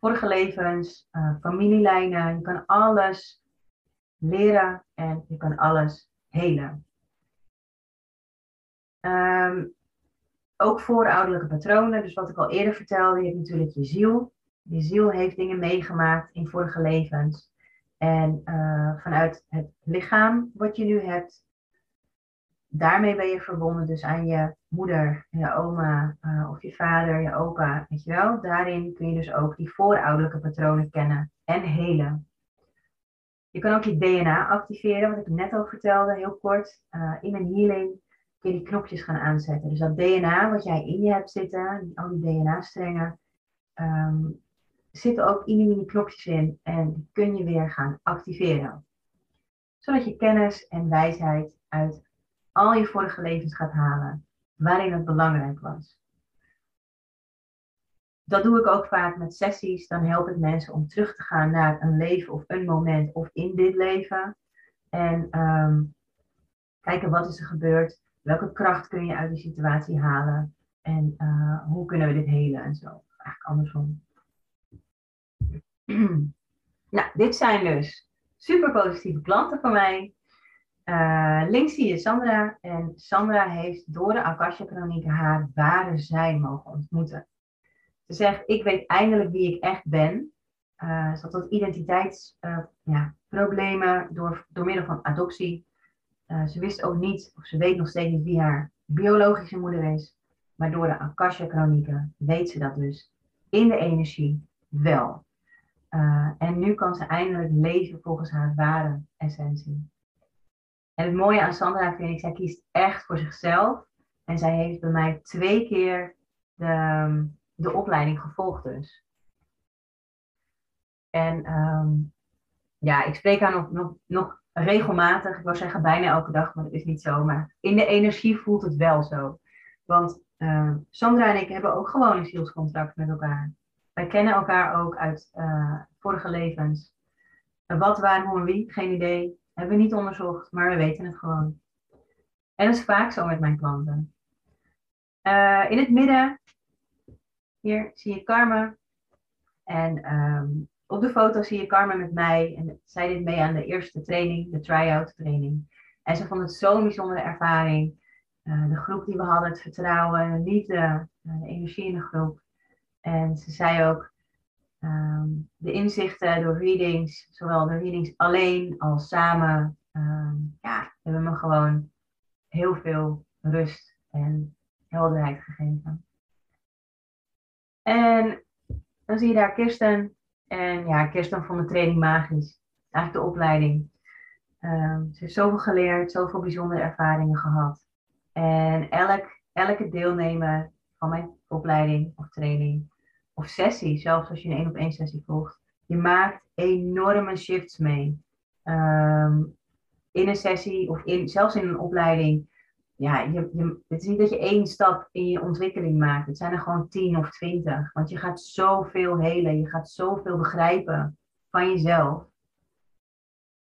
Vorige levens, uh, familielijnen. Je kan alles leren en je kan alles helen. Um, ook voorouderlijke patronen. Dus wat ik al eerder vertelde, je hebt natuurlijk je ziel. Je ziel heeft dingen meegemaakt in vorige levens. En uh, vanuit het lichaam wat je nu hebt, daarmee ben je verbonden dus aan je moeder, je oma uh, of je vader, je opa, weet je wel. Daarin kun je dus ook die voorouderlijke patronen kennen en helen. Je kan ook je DNA activeren, wat ik net al vertelde, heel kort. Uh, in een healing kun je die knopjes gaan aanzetten. Dus dat DNA wat jij in je hebt zitten, al die DNA-strengen, um, zitten ook in die knopjes in en die kun je weer gaan activeren. Zodat je kennis en wijsheid uit al je vorige levens gaat halen, waarin het belangrijk was. Dat doe ik ook vaak met sessies. Dan help ik mensen om terug te gaan naar een leven of een moment of in dit leven. En um, kijken wat is er gebeurd. Welke kracht kun je uit die situatie halen? En uh, hoe kunnen we dit helen en zo. Eigenlijk andersom. nou, dit zijn dus super positieve klanten van mij. Uh, links zie je Sandra. En Sandra heeft door de Akasha Chronieken haar ware zijn mogen ontmoeten. Ze zegt, ik weet eindelijk wie ik echt ben. Uh, ze had wat identiteitsproblemen ja, door, door middel van adoptie. Ze wist ook niet, of ze weet nog steeds niet wie haar biologische moeder is. Maar door de Akasha-chronieken weet ze dat dus in de energie wel. Uh, en nu kan ze eindelijk leven volgens haar ware essentie. En het mooie aan Sandra vind ik, zij kiest echt voor zichzelf. En zij heeft bij mij twee keer de, de opleiding gevolgd dus. En um, ja, ik spreek haar nog, nog, nog regelmatig, ik wil zeggen bijna elke dag, maar dat is niet zo. Maar in de energie voelt het wel zo. Want uh, Sandra en ik hebben ook gewoon een zielscontract met elkaar. Wij kennen elkaar ook uit uh, vorige levens. wat, waar, hoe en wie, geen idee. Hebben we niet onderzocht, maar we weten het gewoon. En dat is vaak zo met mijn klanten. Uh, in het midden, hier zie je Carmen. En um, op de foto zie je Carmen met mij. En zij deed mee aan de eerste training, de try-out training. En ze vond het zo'n bijzondere ervaring. Uh, de groep die we hadden, het vertrouwen, de liefde, de energie in de groep. En ze zei ook, um, de inzichten door readings, zowel de readings alleen als samen, um, ja, hebben me gewoon heel veel rust en helderheid gegeven. En dan zie je daar Kirsten, en ja, Kirsten vond de training magisch. Eigenlijk de opleiding. Um, ze heeft zoveel geleerd, zoveel bijzondere ervaringen gehad. En elk, elke deelnemer van mijn opleiding of training of sessie, zelfs als je een één op één sessie volgt, je maakt enorme shifts mee. Um, in een sessie of in, zelfs in een opleiding ja, je, je, het is niet dat je één stap in je ontwikkeling maakt. Het zijn er gewoon tien of twintig. Want je gaat zoveel helen. Je gaat zoveel begrijpen van jezelf.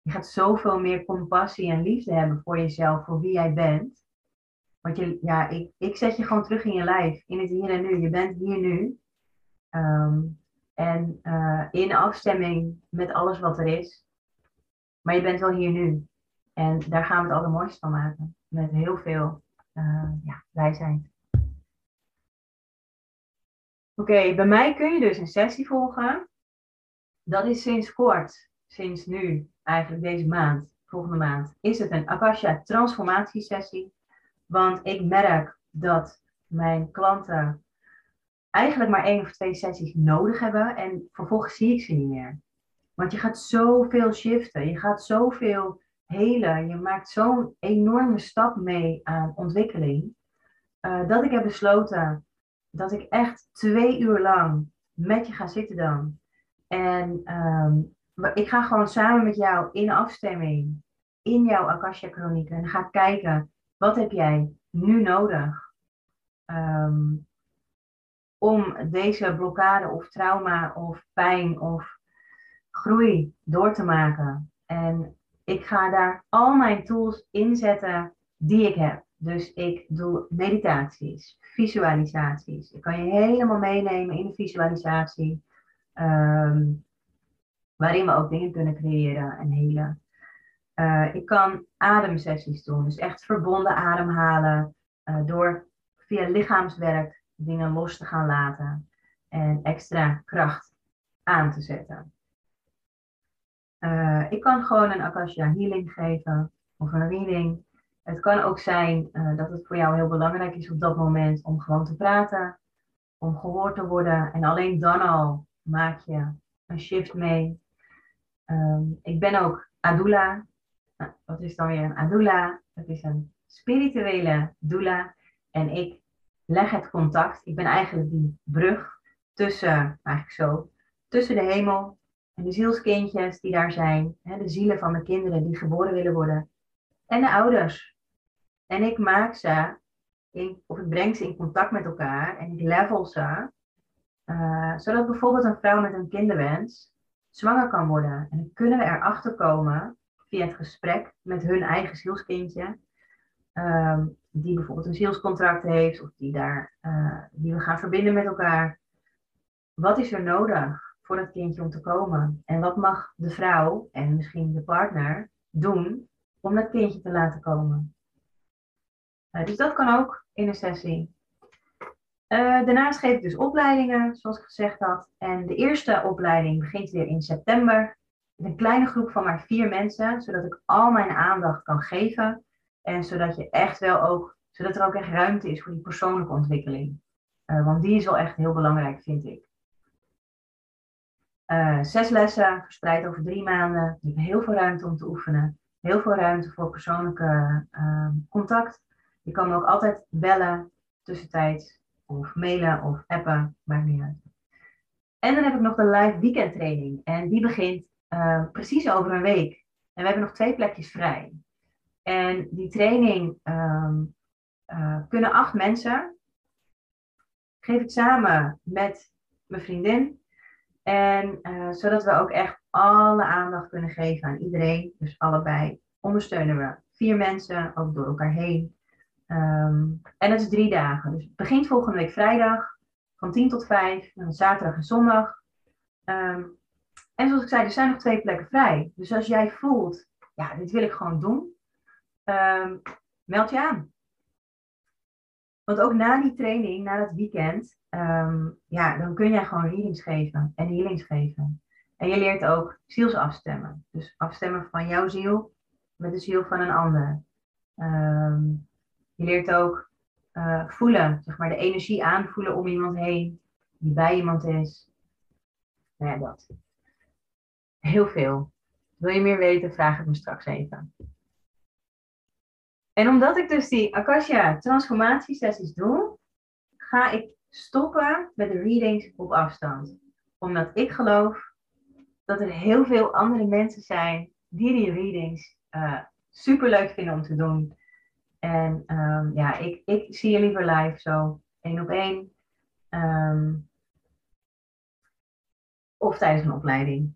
Je gaat zoveel meer compassie en liefde hebben voor jezelf, voor wie jij bent. Want je, ja, ik, ik zet je gewoon terug in je lijf, in het hier en nu. Je bent hier nu. Um, En uh, in afstemming met alles wat er is. Maar je bent wel hier nu. En daar gaan we het allermooiste van maken. Met heel veel uh, ja, wijsheid. Oké, bij mij kun je dus een sessie volgen. Dat is sinds kort, sinds nu, eigenlijk deze maand, volgende maand, is het een Akasha transformatiesessie. Want ik merk dat mijn klanten eigenlijk maar één of twee sessies nodig hebben en vervolgens zie ik ze niet meer. Want je gaat zoveel shiften, je gaat zoveel helen, je maakt zo'n enorme stap mee aan ontwikkeling, uh, dat ik heb besloten dat ik echt twee uur lang met je ga zitten dan. En um, ik ga gewoon samen met jou in afstemming in jouw Akasha Chronieken en ga kijken, wat heb jij nu nodig? Um, om deze blokkade of trauma of pijn of groei door te maken. En ik ga daar al mijn tools inzetten die ik heb. Dus ik doe meditaties, visualisaties. Ik kan je helemaal meenemen in de visualisatie. Um, waarin we ook dingen kunnen creëren en helen. Uh, ik kan ademsessies doen, dus echt verbonden ademhalen uh, door via lichaamswerk dingen los te gaan laten en extra kracht aan te zetten. Uh, ik kan gewoon een Akasha healing geven of een reading. Het kan ook zijn uh, dat het voor jou heel belangrijk is op dat moment om gewoon te praten, om gehoord te worden. En alleen dan al maak je een shift mee. Um, ik ben ook Adula. Nou, wat is dan weer een Adula? Het is een spirituele doula. En ik leg het contact. Ik ben eigenlijk die brug tussen, eigenlijk zo, tussen de hemel en de zielskindjes die daar zijn. Hè, de zielen van de kinderen die geboren willen worden. En de ouders. En ik maak ze, in, of ik breng ze in contact met elkaar en ik level ze. Uh, zodat bijvoorbeeld een vrouw met een kinderwens zwanger kan worden. En dan kunnen we erachter komen via het gesprek met hun eigen zielskindje. Um, die bijvoorbeeld een zielscontract heeft of die, daar, uh, die we gaan verbinden met elkaar. Wat is er nodig voor het kindje om te komen? En wat mag de vrouw en misschien de partner doen om dat kindje te laten komen? Uh, dus dat kan ook in een sessie. Uh, daarnaast geef ik dus opleidingen, zoals ik gezegd had. En de eerste opleiding begint weer in september. Met een kleine groep van maar vier mensen, zodat ik al mijn aandacht kan geven en zodat je echt wel ook, zodat er ook echt ruimte is voor die persoonlijke ontwikkeling. Uh, want die is wel echt heel belangrijk, vind ik. Uh, zes lessen, verspreid over drie maanden. Je hebt heel veel ruimte om te oefenen. Heel veel ruimte voor persoonlijke uh, contact. Je kan me ook altijd bellen tussentijds. Of mailen of appen, maakt niet uit. En dan heb ik nog de live weekend training. En die begint precies over een week. En we hebben nog twee plekjes vrij. En die training um, uh, kunnen acht mensen. Geef ik samen met mijn vriendin. En uh, zodat we ook echt alle aandacht kunnen geven aan iedereen. Dus allebei ondersteunen we vier mensen, ook door elkaar heen. Um, en dat is drie dagen. Dus het begint volgende week vrijdag van 10 tot 5. Dan zaterdag en zondag. Um, en zoals ik zei, er zijn nog twee plekken vrij. Dus als jij voelt, ja, dit wil ik gewoon doen um, meld je aan. Want ook na die training, na dat weekend, um, ja, dan kun jij gewoon readings geven en healings geven. En je leert ook ziels afstemmen. Dus afstemmen van jouw ziel met de ziel van een ander. Um, je leert ook uh, voelen, zeg maar, de energie aanvoelen om iemand heen, die bij iemand is. Nou ja, dat. Heel veel. Wil je meer weten, vraag het me straks even. En omdat ik dus die Akasha transformatiesessies doe, ga ik stoppen met de readings op afstand. Omdat ik geloof dat er heel veel andere mensen zijn die die readings uh, super leuk vinden om te doen. En um, ja, ik, ik zie je liever live zo, één op één. Um, of tijdens een opleiding.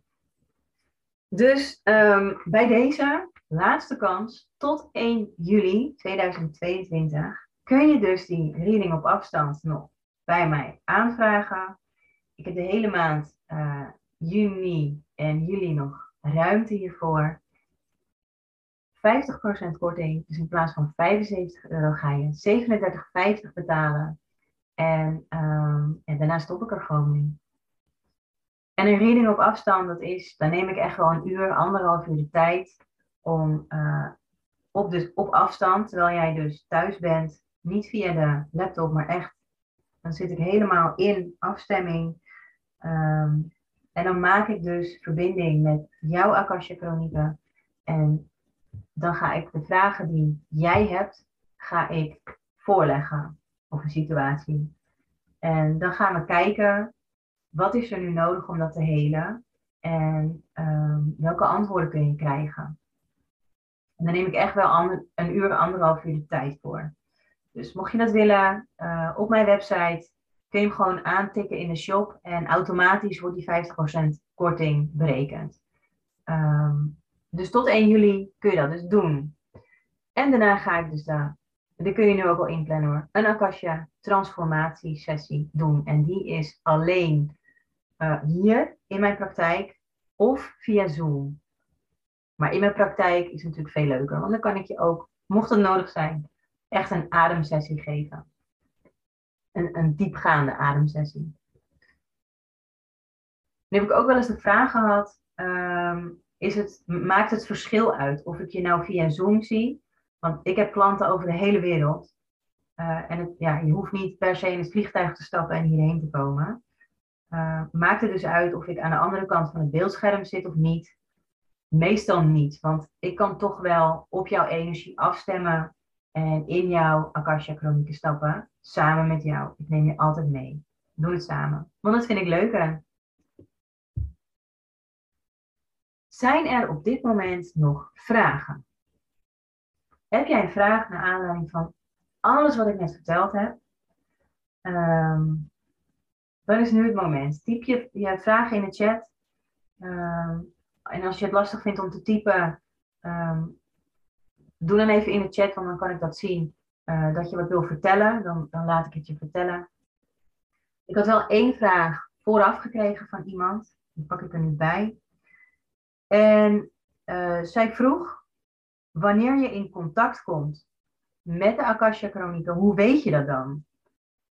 Dus um, bij deze laatste kans tot 1 juli 2022 kun je dus die reading op afstand nog bij mij aanvragen. Ik heb de hele maand eh, juni en juli nog ruimte hiervoor. 50% korting, dus in plaats van 75 euro ga je 37,50 betalen. En, ehm, en daarna stop ik er gewoon mee. En een reading op afstand, dat is, dan neem ik echt wel een uur, anderhalf uur de tijd om uh, op, dus op afstand, terwijl jij dus thuis bent, niet via de laptop, maar echt, dan zit ik helemaal in afstemming. Ehm, en dan maak ik dus verbinding met jouw Akasha Chronieken. En dan ga ik de vragen die jij hebt, ga ik voorleggen of een situatie. En dan gaan we kijken, wat is er nu nodig om dat te helen? En um, welke antwoorden kun je krijgen? En daar neem ik echt wel een uur, anderhalf uur de tijd voor. Dus mocht je dat willen, uh, op mijn website kun je hem gewoon aantikken in de shop en automatisch wordt die 50% korting berekend. Um, dus tot 1 juli kun je dat dus doen. En daarna ga ik dus daar, die kun je nu ook al inplannen hoor, een Akasha transformatiesessie doen. En die is alleen uh, hier in mijn praktijk of via Zoom. Maar in mijn praktijk is het natuurlijk veel leuker, want dan kan ik je ook, mocht het nodig zijn, echt een ademsessie geven. Een, een diepgaande ademsessie. Nu heb ik ook wel eens de vraag gehad, um, is het, maakt het verschil uit of ik je nou via Zoom zie? Want ik heb klanten over de hele wereld. Uh, en het, ja, je hoeft niet per se in het vliegtuig te stappen en hierheen te komen. Uh, maakt het dus uit of ik aan de andere kant van het beeldscherm zit of niet? Meestal niet, want ik kan toch wel op jouw energie afstemmen en in jouw Akasha Chronieken stappen, samen met jou. Ik neem je altijd mee. Doe het samen, want dat vind ik leuker. Zijn er op dit moment nog vragen? Heb jij een vraag naar aanleiding van alles wat ik net verteld heb? Um, dan is nu het moment. Typ je je vragen in de chat. Um, en als je het lastig vindt om te typen, um, doe dan even in de chat, want dan kan ik dat zien. Uh, dat je wat wil vertellen, dan, dan laat ik het je vertellen. Ik had wel één vraag vooraf gekregen van iemand. Die pak ik er nu bij. En uh, zij vroeg, wanneer je in contact komt met de Akasha Chronieken, hoe weet je dat dan?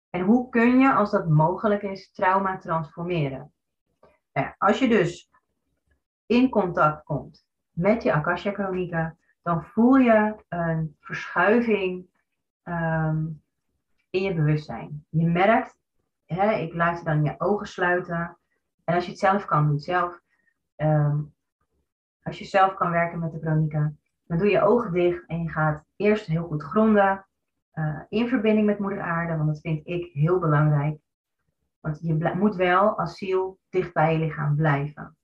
En hoe kun je, als dat mogelijk is, trauma transformeren? Ja, als je dus in contact komt met je Akasha Chronieken, dan voel je een verschuiving um, in je bewustzijn. Je merkt, hè, ik laat je dan je ogen sluiten. En als je het zelf kan, doe het zelf. Um, als je zelf kan werken met de chronieken, dan doe je ogen dicht en je gaat eerst heel goed gronden. Uh, in verbinding met moeder aarde, want dat vind ik heel belangrijk. Want je moet wel als ziel dicht bij je lichaam blijven.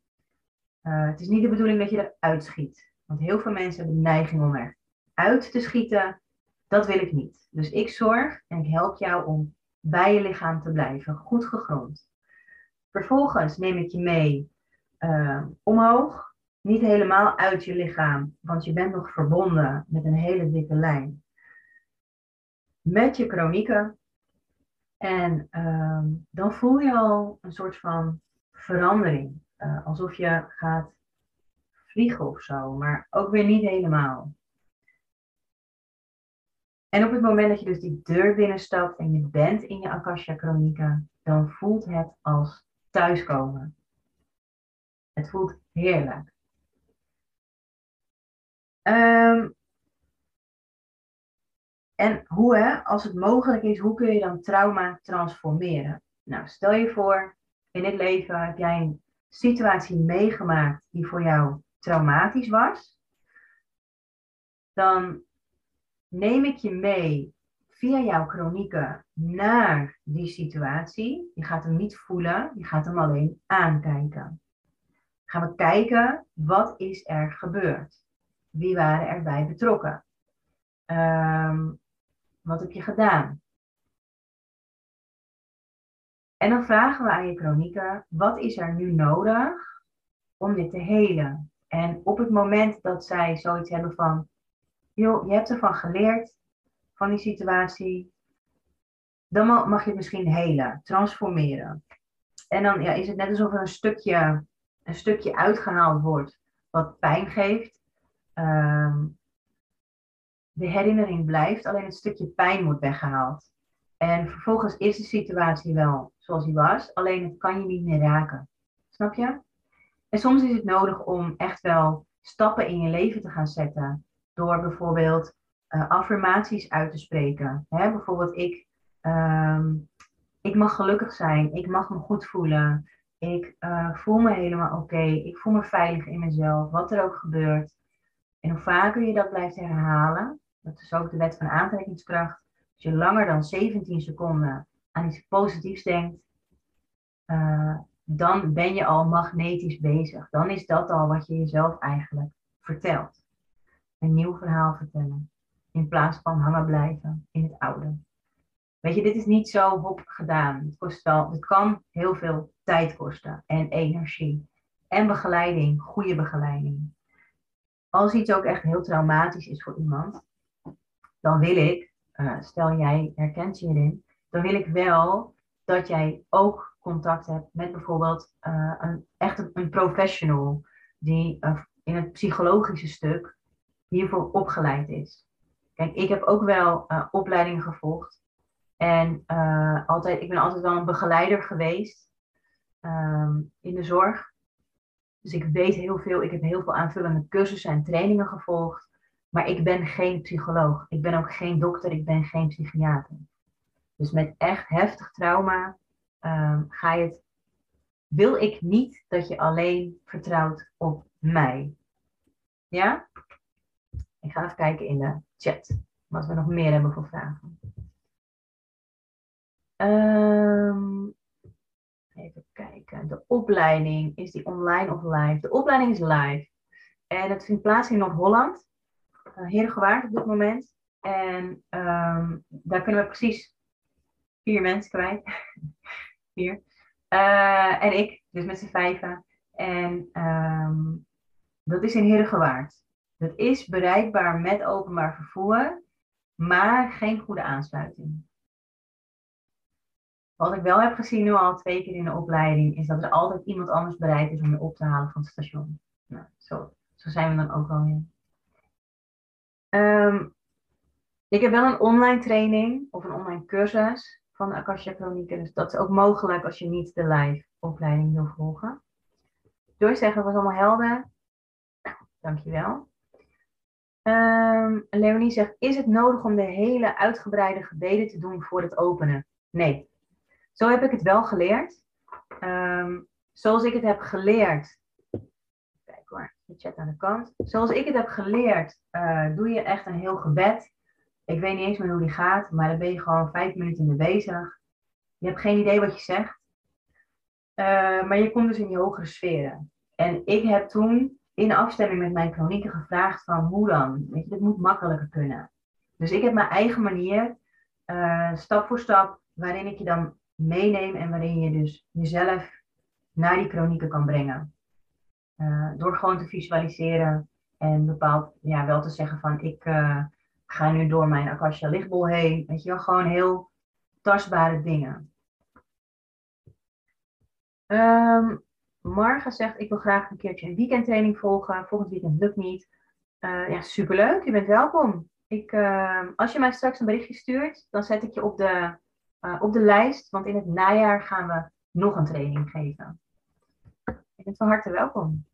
Uh, het is niet de bedoeling dat je eruit schiet. Want heel veel mensen hebben de neiging om eruit te schieten. Dat wil ik niet. Dus ik zorg en ik help jou om bij je lichaam te blijven, goed gegrond. Vervolgens neem ik je mee uh, omhoog niet helemaal uit je lichaam, want je bent nog verbonden met een hele dikke lijn. Met je chronieken. En ehm, dan voel je al een soort van verandering. Uh, alsof je gaat vliegen of zo, maar ook weer niet helemaal. En op het moment dat je dus die deur binnenstapt en je bent in je Akasha chronieken, dan voelt het als thuiskomen. Het voelt heerlijk. Um, en hoe, hè, als het mogelijk is, hoe kun je dan trauma transformeren? Nou, stel je voor, in dit leven heb jij een situatie meegemaakt die voor jou traumatisch was. Dan neem ik je mee via jouw chronieken naar die situatie. Je gaat hem niet voelen, je gaat hem alleen aankijken. Gaan we kijken, wat is er gebeurd? Wie waren erbij betrokken? Um, wat heb je gedaan? En dan vragen we aan je chronieken, wat is er nu nodig om dit te helen? En op het moment dat zij zoiets hebben van, joh, je hebt ervan geleerd, van die situatie, dan mag je het misschien helen, transformeren. En dan ja, is het net alsof er een stukje, een stukje uitgehaald wordt wat pijn geeft. Ehm, de herinnering blijft, alleen het stukje pijn wordt weggehaald. En vervolgens is de situatie wel zoals die was, alleen het kan je niet meer raken. Snap je? En soms is het nodig om echt wel stappen in je leven te gaan zetten. Door bijvoorbeeld uh, affirmaties uit te spreken. Hè? Bijvoorbeeld, ik, ehm, ik mag gelukkig zijn, ik mag me goed voelen, ik uh, voel me helemaal oké, ik voel me veilig in mezelf, wat er ook gebeurt. En hoe vaker je dat blijft herhalen, dat is ook de wet van aantrekkingskracht. Als je langer dan 17 seconden aan iets positiefs denkt, uh, dan ben je al magnetisch bezig. Dan is dat al wat je jezelf eigenlijk vertelt. Een nieuw verhaal vertellen. In plaats van hangen blijven in het oude. Weet je, dit is niet zo hop gedaan. Het, kost wel, het kan heel veel tijd kosten en energie. En begeleiding, goede begeleiding. Als iets ook echt heel traumatisch is voor iemand, dan wil ik, uh, stel jij herkent je hierin, dan wil ik wel dat jij ook contact hebt met bijvoorbeeld uh, een, echt een, professional die uh, in het psychologische stuk hiervoor opgeleid is. Kijk, ik heb ook wel uh, opleidingen gevolgd en altijd, ik ben altijd wel een begeleider geweest um, in de zorg. Dus ik weet heel veel, ik heb heel veel aanvullende cursussen en trainingen gevolgd, maar ik ben geen psycholoog. Ik ben ook geen dokter, ik ben geen psychiater. Dus met echt heftig trauma um, ga je het, wil ik niet dat je alleen vertrouwt op mij. Ja? Ik ga even kijken in de chat wat we nog meer hebben voor vragen. Um, even kijken. De opleiding, is die online of live? De opleiding is live. En het vindt plaats in Noord-Holland. Uh, Herengewaard op dit moment. En um, daar kunnen we precies vier mensen kwijt. vier. Uh, en ik, dus met z'n vijven. En um, dat is in Herengewaard. Dat is bereikbaar met openbaar vervoer, maar geen goede aansluiting. Wat ik wel heb gezien nu al twee keer in de opleiding, is dat er altijd iemand anders bereid is om je op te halen van het station. Nou, zo, zo zijn we dan ook wel weer. Um, ik heb wel een online training of een online cursus van Akasha Chronieken. Dus dat is ook mogelijk als je niet de live opleiding wil volgen. Door zeggen, was allemaal helder. Dankjewel. Um, Leonie zegt, is het nodig om de hele uitgebreide gebeden te doen voor het openen? Nee. Zo heb ik het wel geleerd. Um, zoals ik het heb geleerd. Kijk hoor, de chat aan de kant. Zoals ik het heb geleerd, uh, doe je echt een heel gebed. Ik weet niet eens meer hoe die gaat, maar dan ben je gewoon vijf minuten mee bezig. Je hebt geen idee wat je zegt. Uh, maar je komt dus in die hogere sferen. En ik heb toen in afstemming met mijn chronieken gevraagd van hoe dan? Weet je, dit moet makkelijker kunnen. Dus ik heb mijn eigen manier, uh, stap voor stap, waarin ik je dan meeneem en waarin je dus jezelf naar die chronieken kan brengen. Uh, door gewoon te visualiseren en bepaald, ja, wel te zeggen van ik, ga nu door mijn Akasha lichtbol heen. Weet je wel, gewoon heel tastbare dingen. Um, Marga zegt, ik wil graag een keertje een weekendtraining volgen. Volgend weekend lukt niet. Uh, ja, superleuk. Je bent welkom. Ik, uh, als je mij straks een berichtje stuurt, dan zet ik je op de, uh, op de lijst. Want in het najaar gaan we nog een training geven. Je bent van harte welkom.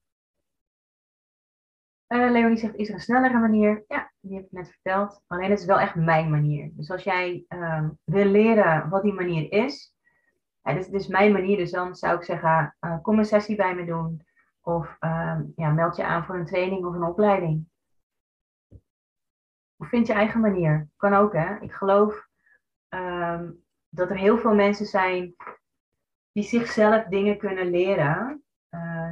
Uh, Leonie zegt, is er een snellere manier? Ja, die heb ik net verteld. Alleen het is wel echt mijn manier. Dus als jij uh, wil leren wat die manier is, ja, dit, is mijn manier. Dus dan zou ik zeggen, uh, kom een sessie bij me doen. Of ehm, ja, meld je aan voor een training of een opleiding. Of vind je eigen manier. Kan ook, hè. Ik geloof um, dat er heel veel mensen zijn die zichzelf dingen kunnen leren.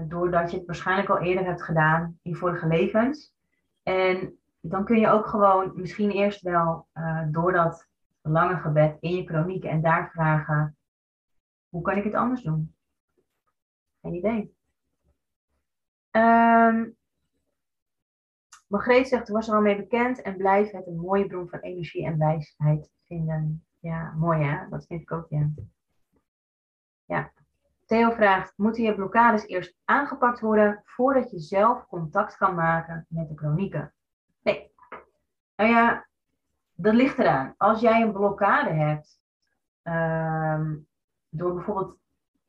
Doordat je het waarschijnlijk al eerder hebt gedaan in vorige levens. En dan kun je ook gewoon misschien eerst wel uh, door dat lange gebed in je chroniek en daar vragen: hoe kan ik het anders doen? Geen idee. Um, Margreet zegt, was er al mee bekend en blijf het een mooie bron van energie en wijsheid vinden. Ja, mooi hè? Dat vind ik ook, ja. Ja, Theo vraagt, moeten je blokkades eerst aangepakt worden voordat je zelf contact kan maken met de chronieken? Nee. Nou ja, dat ligt eraan. Als jij een blokkade hebt, ehm, door bijvoorbeeld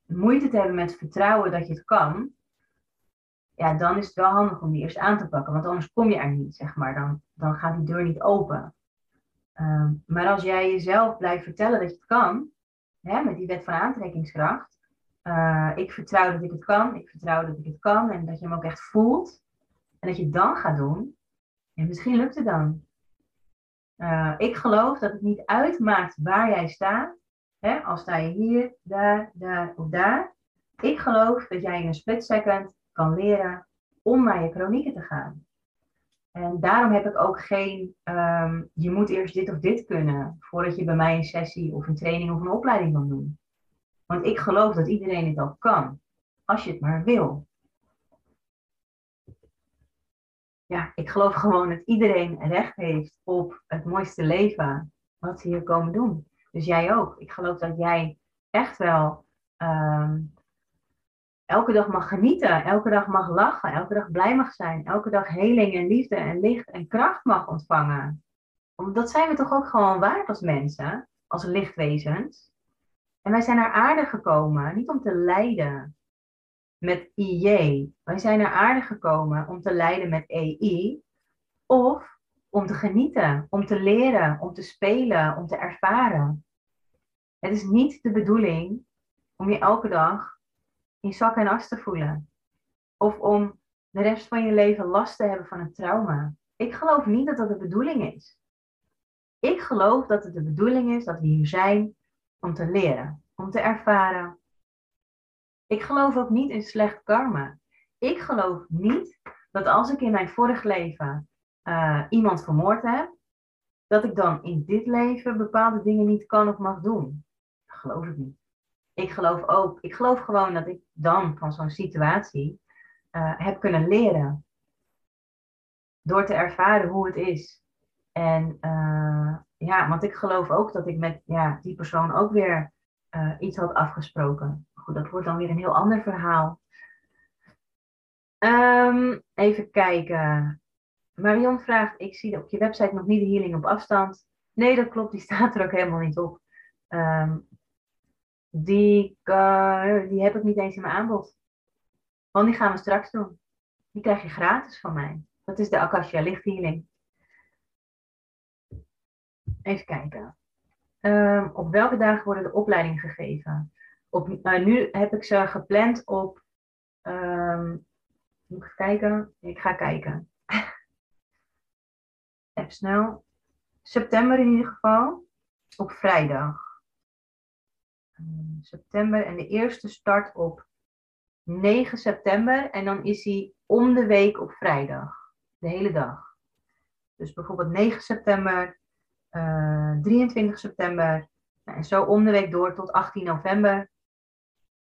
moeite te hebben met vertrouwen dat je het kan, ja, dan is het wel handig om die eerst aan te pakken. Want anders kom je er niet, zeg maar. Dan, dan gaat die deur niet open. Ehm, maar als jij jezelf blijft vertellen dat je het kan, hè, met die wet van aantrekkingskracht. Uh, ik vertrouw dat ik het kan, ik vertrouw dat ik het kan en dat je hem ook echt voelt. En dat je het dan gaat doen. En misschien lukt het dan. Uh, ik geloof dat het niet uitmaakt waar jij staat. Hè, al sta je hier, daar, daar of daar. Ik geloof dat jij in een split second kan leren om naar je chronieken te gaan. En daarom heb ik ook geen, um, je moet eerst dit of dit kunnen voordat je bij mij een sessie of een training of een opleiding kan doen. Want ik geloof dat iedereen het al kan, als je het maar wil. Ja, ik geloof gewoon dat iedereen recht heeft op het mooiste leven wat ze hier komen doen. Dus jij ook. Ik geloof dat jij echt wel um, elke dag mag genieten, elke dag mag lachen, elke dag blij mag zijn, elke dag heling en liefde en licht en kracht mag ontvangen. Dat zijn we toch ook gewoon waard als mensen, als lichtwezens. En wij zijn naar aarde gekomen, niet om te lijden met IJ. Wij zijn naar aarde gekomen om te lijden met EI. Of om te genieten, om te leren, om te spelen, om te ervaren. Het is niet de bedoeling om je elke dag in zak en as te voelen. Of om de rest van je leven last te hebben van een trauma. Ik geloof niet dat dat de bedoeling is. Ik geloof dat het de bedoeling is dat we hier zijn om te leren, om te ervaren. Ik geloof ook niet in slecht karma. Ik geloof niet dat als ik in mijn vorig leven uh, iemand vermoord heb, dat ik dan in dit leven bepaalde dingen niet kan of mag doen. Dat geloof ik niet ik geloof ook, ik geloof gewoon dat ik dan van zo'n situatie uh, heb kunnen leren. Door te ervaren hoe het is. En uh, ja, want ik geloof ook dat ik met ja, die persoon ook weer uh, iets had afgesproken. Goed, dat wordt dan weer een heel ander verhaal. Um, even kijken. Marion vraagt, ik zie op je website nog niet de healing op afstand. Nee, dat klopt, die staat er ook helemaal niet op. Um, die, uh, die heb ik niet eens in mijn aanbod. Want die gaan we straks doen. Die krijg je gratis van mij. Dat is de Akasha lichthealing. Even kijken. Um, op welke dagen worden de opleidingen gegeven? Op, uh, nu heb ik ze gepland op. Um, moet ik kijken? Ik ga kijken. Even snel. September in ieder geval. Op vrijdag september. En de eerste start op 9 september. En dan is hij om de week op vrijdag. De hele dag. Dus bijvoorbeeld 9 september, eh, 23 september. En zo om de week door tot 18 november.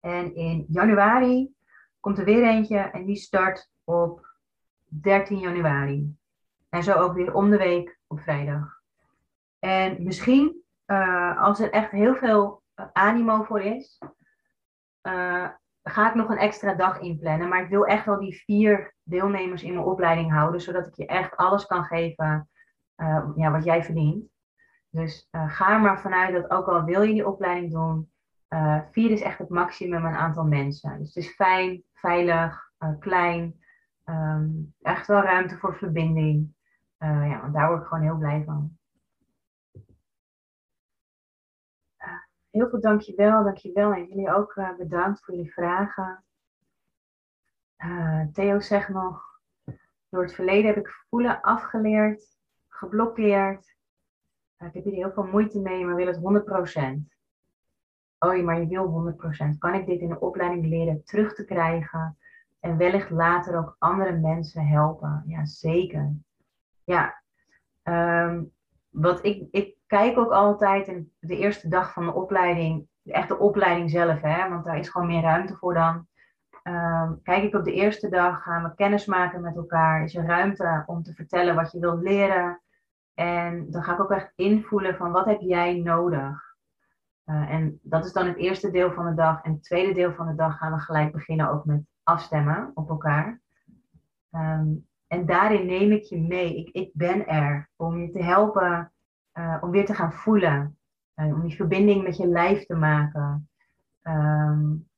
En in januari komt er weer eentje en die start op 13 januari. En zo ook weer om de week op vrijdag. En misschien, uh, als er echt heel veel animo voor is, ga ik nog een extra dag inplannen. Maar ik wil echt wel die vier deelnemers in mijn opleiding houden, zodat ik je echt alles kan geven uh, ja, wat jij verdient. Dus uh, ga er maar vanuit dat ook al wil je die opleiding doen, vier is echt het maximum aan aantal mensen. Dus het is fijn, veilig, klein, um, echt wel ruimte voor verbinding. ja, daar word ik gewoon heel blij van. heel veel dankjewel, dankjewel. En jullie ook bedankt voor jullie vragen. Theo zegt nog, door het verleden heb ik voelen afgeleerd, geblokkeerd. Uh, ik heb hier heel veel moeite mee, maar wil het 100%. Oh, maar je wil 100%. Kan ik dit in de opleiding leren terug te krijgen? En wellicht later ook andere mensen helpen? Ja, zeker. Ja, um, wat ik, ik kijk ook altijd in de eerste dag van de opleiding, echt de opleiding zelf, hè, want daar is gewoon meer ruimte voor dan. Um, kijk ik op de eerste dag, gaan we kennis maken met elkaar. Is er ruimte om te vertellen wat je wilt leren? En dan ga ik ook echt invoelen van wat heb jij nodig? Uh, en dat is dan het eerste deel van de dag. En het tweede deel van de dag gaan we gelijk beginnen ook met afstemmen op elkaar. Um, en daarin neem ik je mee. Ik, ik ben er om je te helpen uh, om weer te gaan voelen. Uh, om die verbinding met je lijf te maken. Um,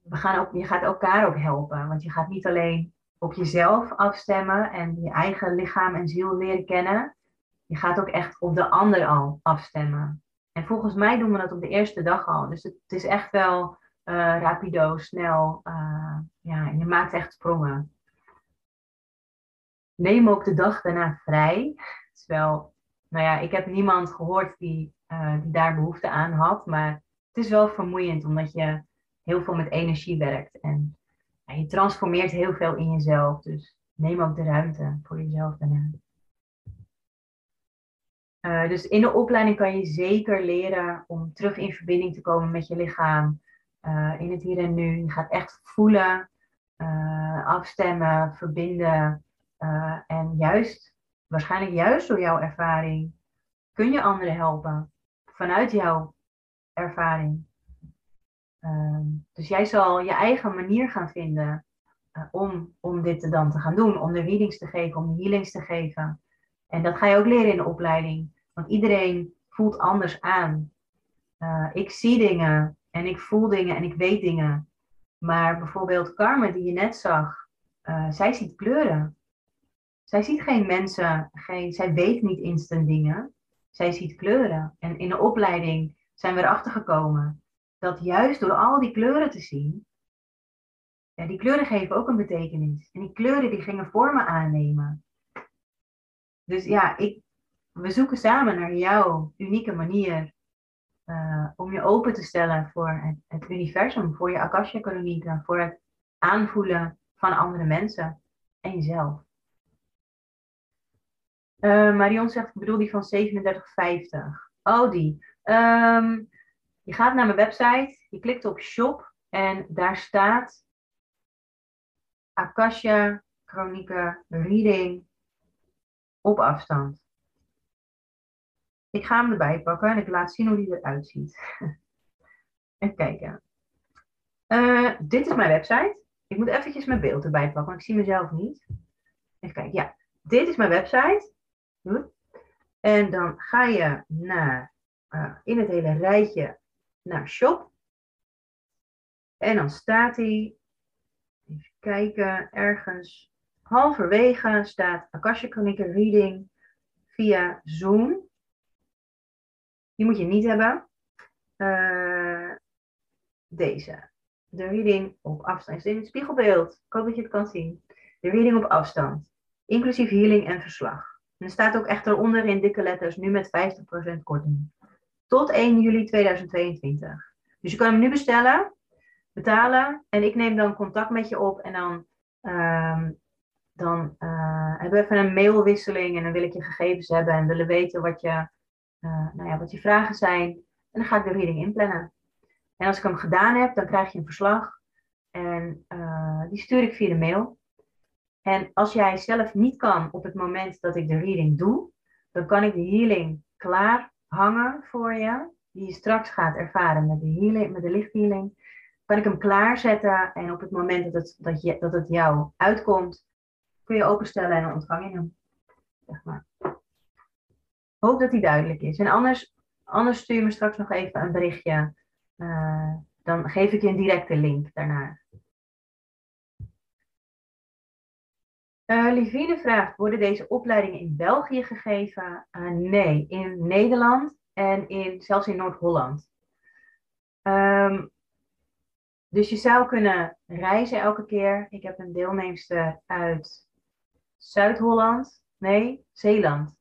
we gaan ook, je gaat elkaar ook helpen. Want je gaat niet alleen op jezelf afstemmen en je eigen lichaam en ziel leren kennen. Je gaat ook echt op de ander al afstemmen. En volgens mij doen we dat op de eerste dag al. Dus het, is echt wel uh, rapido, snel. Uh, ja, je maakt echt sprongen. Neem ook de dag daarna vrij. Het is wel, nou ja, ik heb niemand gehoord die, uh, die daar behoefte aan had. Maar het is wel vermoeiend omdat je heel veel met energie werkt. En je transformeert heel veel in jezelf. Dus neem ook de ruimte voor jezelf daarna. Uh, dus in de opleiding kan je zeker leren om terug in verbinding te komen met je lichaam. Uh, in het hier en nu. Je gaat echt voelen, uh, afstemmen, verbinden. en juist, waarschijnlijk juist door jouw ervaring, kun je anderen helpen. Vanuit jouw ervaring. Ehm, dus jij zal je eigen manier gaan vinden om, om dit dan te gaan doen. Om de readings te geven, om de healings te geven. En dat ga je ook leren in de opleiding. Want iedereen voelt anders aan. Uh, ik zie dingen en ik voel dingen en ik weet dingen. Maar bijvoorbeeld Carmen, die je net zag, uh, zij ziet kleuren. Zij ziet geen mensen, geen, zij weet niet instant dingen. Zij ziet kleuren. En in de opleiding zijn we erachter gekomen dat juist door al die kleuren te zien, ja, die kleuren geven ook een betekenis. En die kleuren die gingen vormen aannemen. Dus ja, ik, we zoeken samen naar jouw unieke manier uh, om je open te stellen voor het, het universum, voor je akasha-kolonieken, voor het aanvoelen van andere mensen en jezelf. Uh, Marion zegt, ik bedoel die van 3750. Oh, die. Je gaat naar mijn website, je klikt op shop en daar staat Akasha, Chronieken, Reading op afstand. Ik ga hem erbij pakken en ik laat zien hoe die eruit ziet. Even kijken. Uh, dit is mijn website. Ik moet eventjes mijn beeld erbij pakken, want ik zie mezelf niet. Even kijken. Ja, dit is mijn website. En dan ga je naar, uh, in het hele rijtje naar shop. En dan staat hij, even kijken, ergens halverwege staat Akasha Chronicle Reading via Zoom. Die moet je niet hebben. Uh, deze. De reading op afstand. Is in het spiegelbeeld. Ik hoop dat je het kan zien. De reading op afstand. Inclusief healing en verslag. En er staat ook echt eronder in dikke letters. Nu met 50% korting. Tot 1 juli 2022. Dus je kan hem nu bestellen. Betalen. En ik neem dan contact met je op. En dan, uh, dan uh, hebben we even een mailwisseling. En dan wil ik je gegevens hebben. En willen weten wat je uh, nou ja, wat je vragen zijn. En dan ga ik de reading inplannen. En als ik hem gedaan heb, dan krijg je een verslag. En uh, die stuur ik via de mail. En als jij zelf niet kan op het moment dat ik de reading doe, dan kan ik de healing klaar hangen voor je. Die je straks gaat ervaren met de, healing, met de lichthealing. Kan ik hem klaarzetten en op het moment dat het, dat, je, dat het jou uitkomt, kun je openstellen en dan ontvang. Zeg maar hoop dat die duidelijk is. En anders, anders stuur je me straks nog even een berichtje. Uh, dan geef ik je een directe link daarnaar. Uh, Livine vraagt, worden deze opleidingen in België gegeven? Uh, nee, in Nederland en in, zelfs in Noord-Holland. Um, dus je zou kunnen reizen elke keer. Ik heb een deelnemster uit Zuid-Holland. Nee, Zeeland.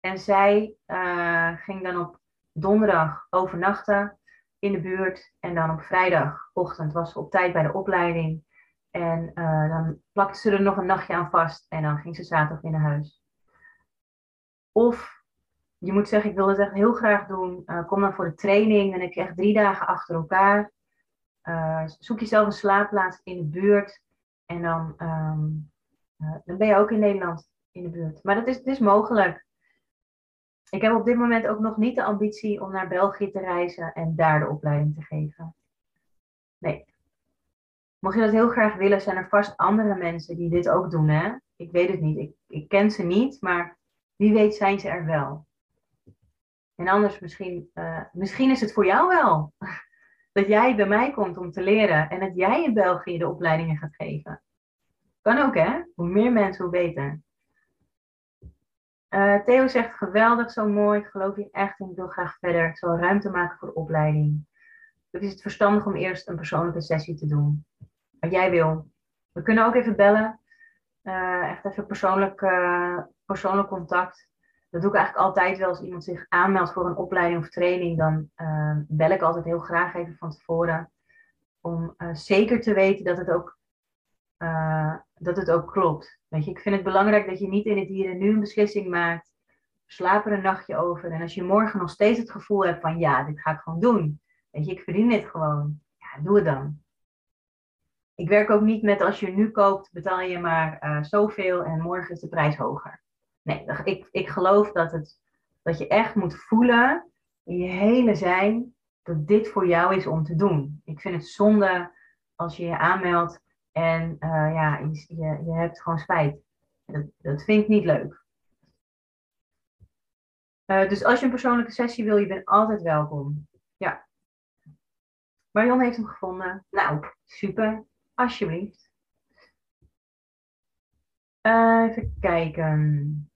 En zij uh, ging dan op donderdag overnachten in de buurt. En dan op vrijdagochtend was ze op tijd bij de opleiding. En uh, dan plakte ze er nog een nachtje aan vast. En dan ging ze zaterdag weer naar huis. Of je moet zeggen, ik wil het echt heel graag doen. Uh, kom dan voor de training. Heb je echt drie dagen achter elkaar. zoek jezelf een slaapplaats in de buurt. En dan, um, dan ben je ook in Nederland in de buurt. Maar dat is, het is mogelijk. Ik heb op dit moment ook nog niet de ambitie om naar België te reizen en daar de opleiding te geven. Nee. Mocht je dat heel graag willen, zijn er vast andere mensen die dit ook doen. Hè? Ik weet het niet. Ik, ik ken ze niet, maar wie weet zijn ze er wel. En anders misschien, uh, misschien is het voor jou wel. Dat jij bij mij komt om te leren en dat jij in België de opleidingen gaat geven. Kan ook hè? Hoe meer mensen, hoe beter. Uh, Theo zegt geweldig, zo mooi. Ik geloof hier echt in. Ik wil graag verder. Ik zal ruimte maken voor de opleiding. Dus is het verstandig om eerst een persoonlijke sessie te doen. Wat jij wil. We kunnen ook even bellen. Uh, echt even persoonlijk, uh, persoonlijk contact. Dat doe ik eigenlijk altijd wel als iemand zich aanmeldt voor een opleiding of training. Dan bel ik altijd heel graag even van tevoren. Om zeker te weten dat het ook dat het ook klopt. Weet je, ik vind het belangrijk dat je niet in het hier en nu een beslissing maakt. Slaap er een nachtje over. En als je morgen nog steeds het gevoel hebt van ja, dit ga ik gewoon doen. Weet je, ik verdien dit gewoon. Ja, doe het dan. Ik werk ook niet met als je nu koopt, betaal je maar uh, zoveel en morgen is de prijs hoger. Nee, ik, ik geloof dat, het, dat je echt moet voelen in je hele zijn dat dit voor jou is om te doen. Ik vind het zonde als je je aanmeldt en uh, ja, je, je, hebt gewoon spijt. Dat, dat vind ik niet leuk. Uh, dus als je een persoonlijke sessie wil, je bent altijd welkom. Ja. Marion heeft hem gevonden. Nou, super. Alsjeblieft. Uh, even kijken.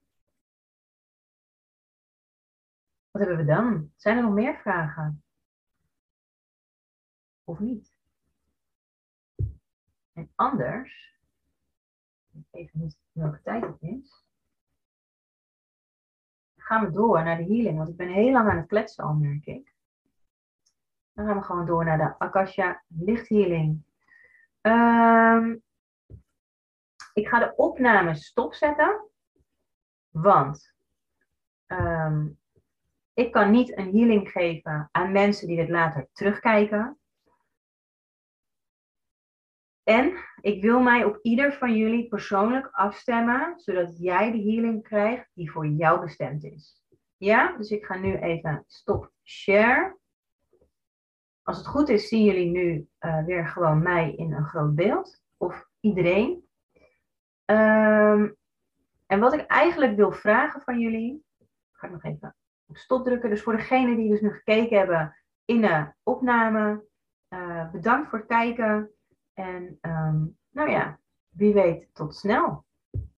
Wat hebben we dan? Zijn er nog meer vragen? Of niet? En anders, even niet welke tijd het is, gaan we door naar de healing. Want ik ben heel lang aan het kletsen al, merk ik. Dan gaan we gewoon door naar de Akasha lichthealing. Um, ik ga de opname stopzetten. Want um, ik kan niet een healing geven aan mensen die dit later terugkijken. En ik wil mij op ieder van jullie persoonlijk afstemmen, zodat jij de healing krijgt die voor jou bestemd is. Ja, dus ik ga nu even stop share. Als het goed is, zien jullie nu uh, weer gewoon mij in een groot beeld. Of iedereen. Um, en wat ik eigenlijk wil vragen van jullie. Ga ik nog even op stop drukken. Dus voor degenen die dus nu gekeken hebben in de opname. Uh, bedankt voor het kijken. En um, nou ja, wie weet, tot snel.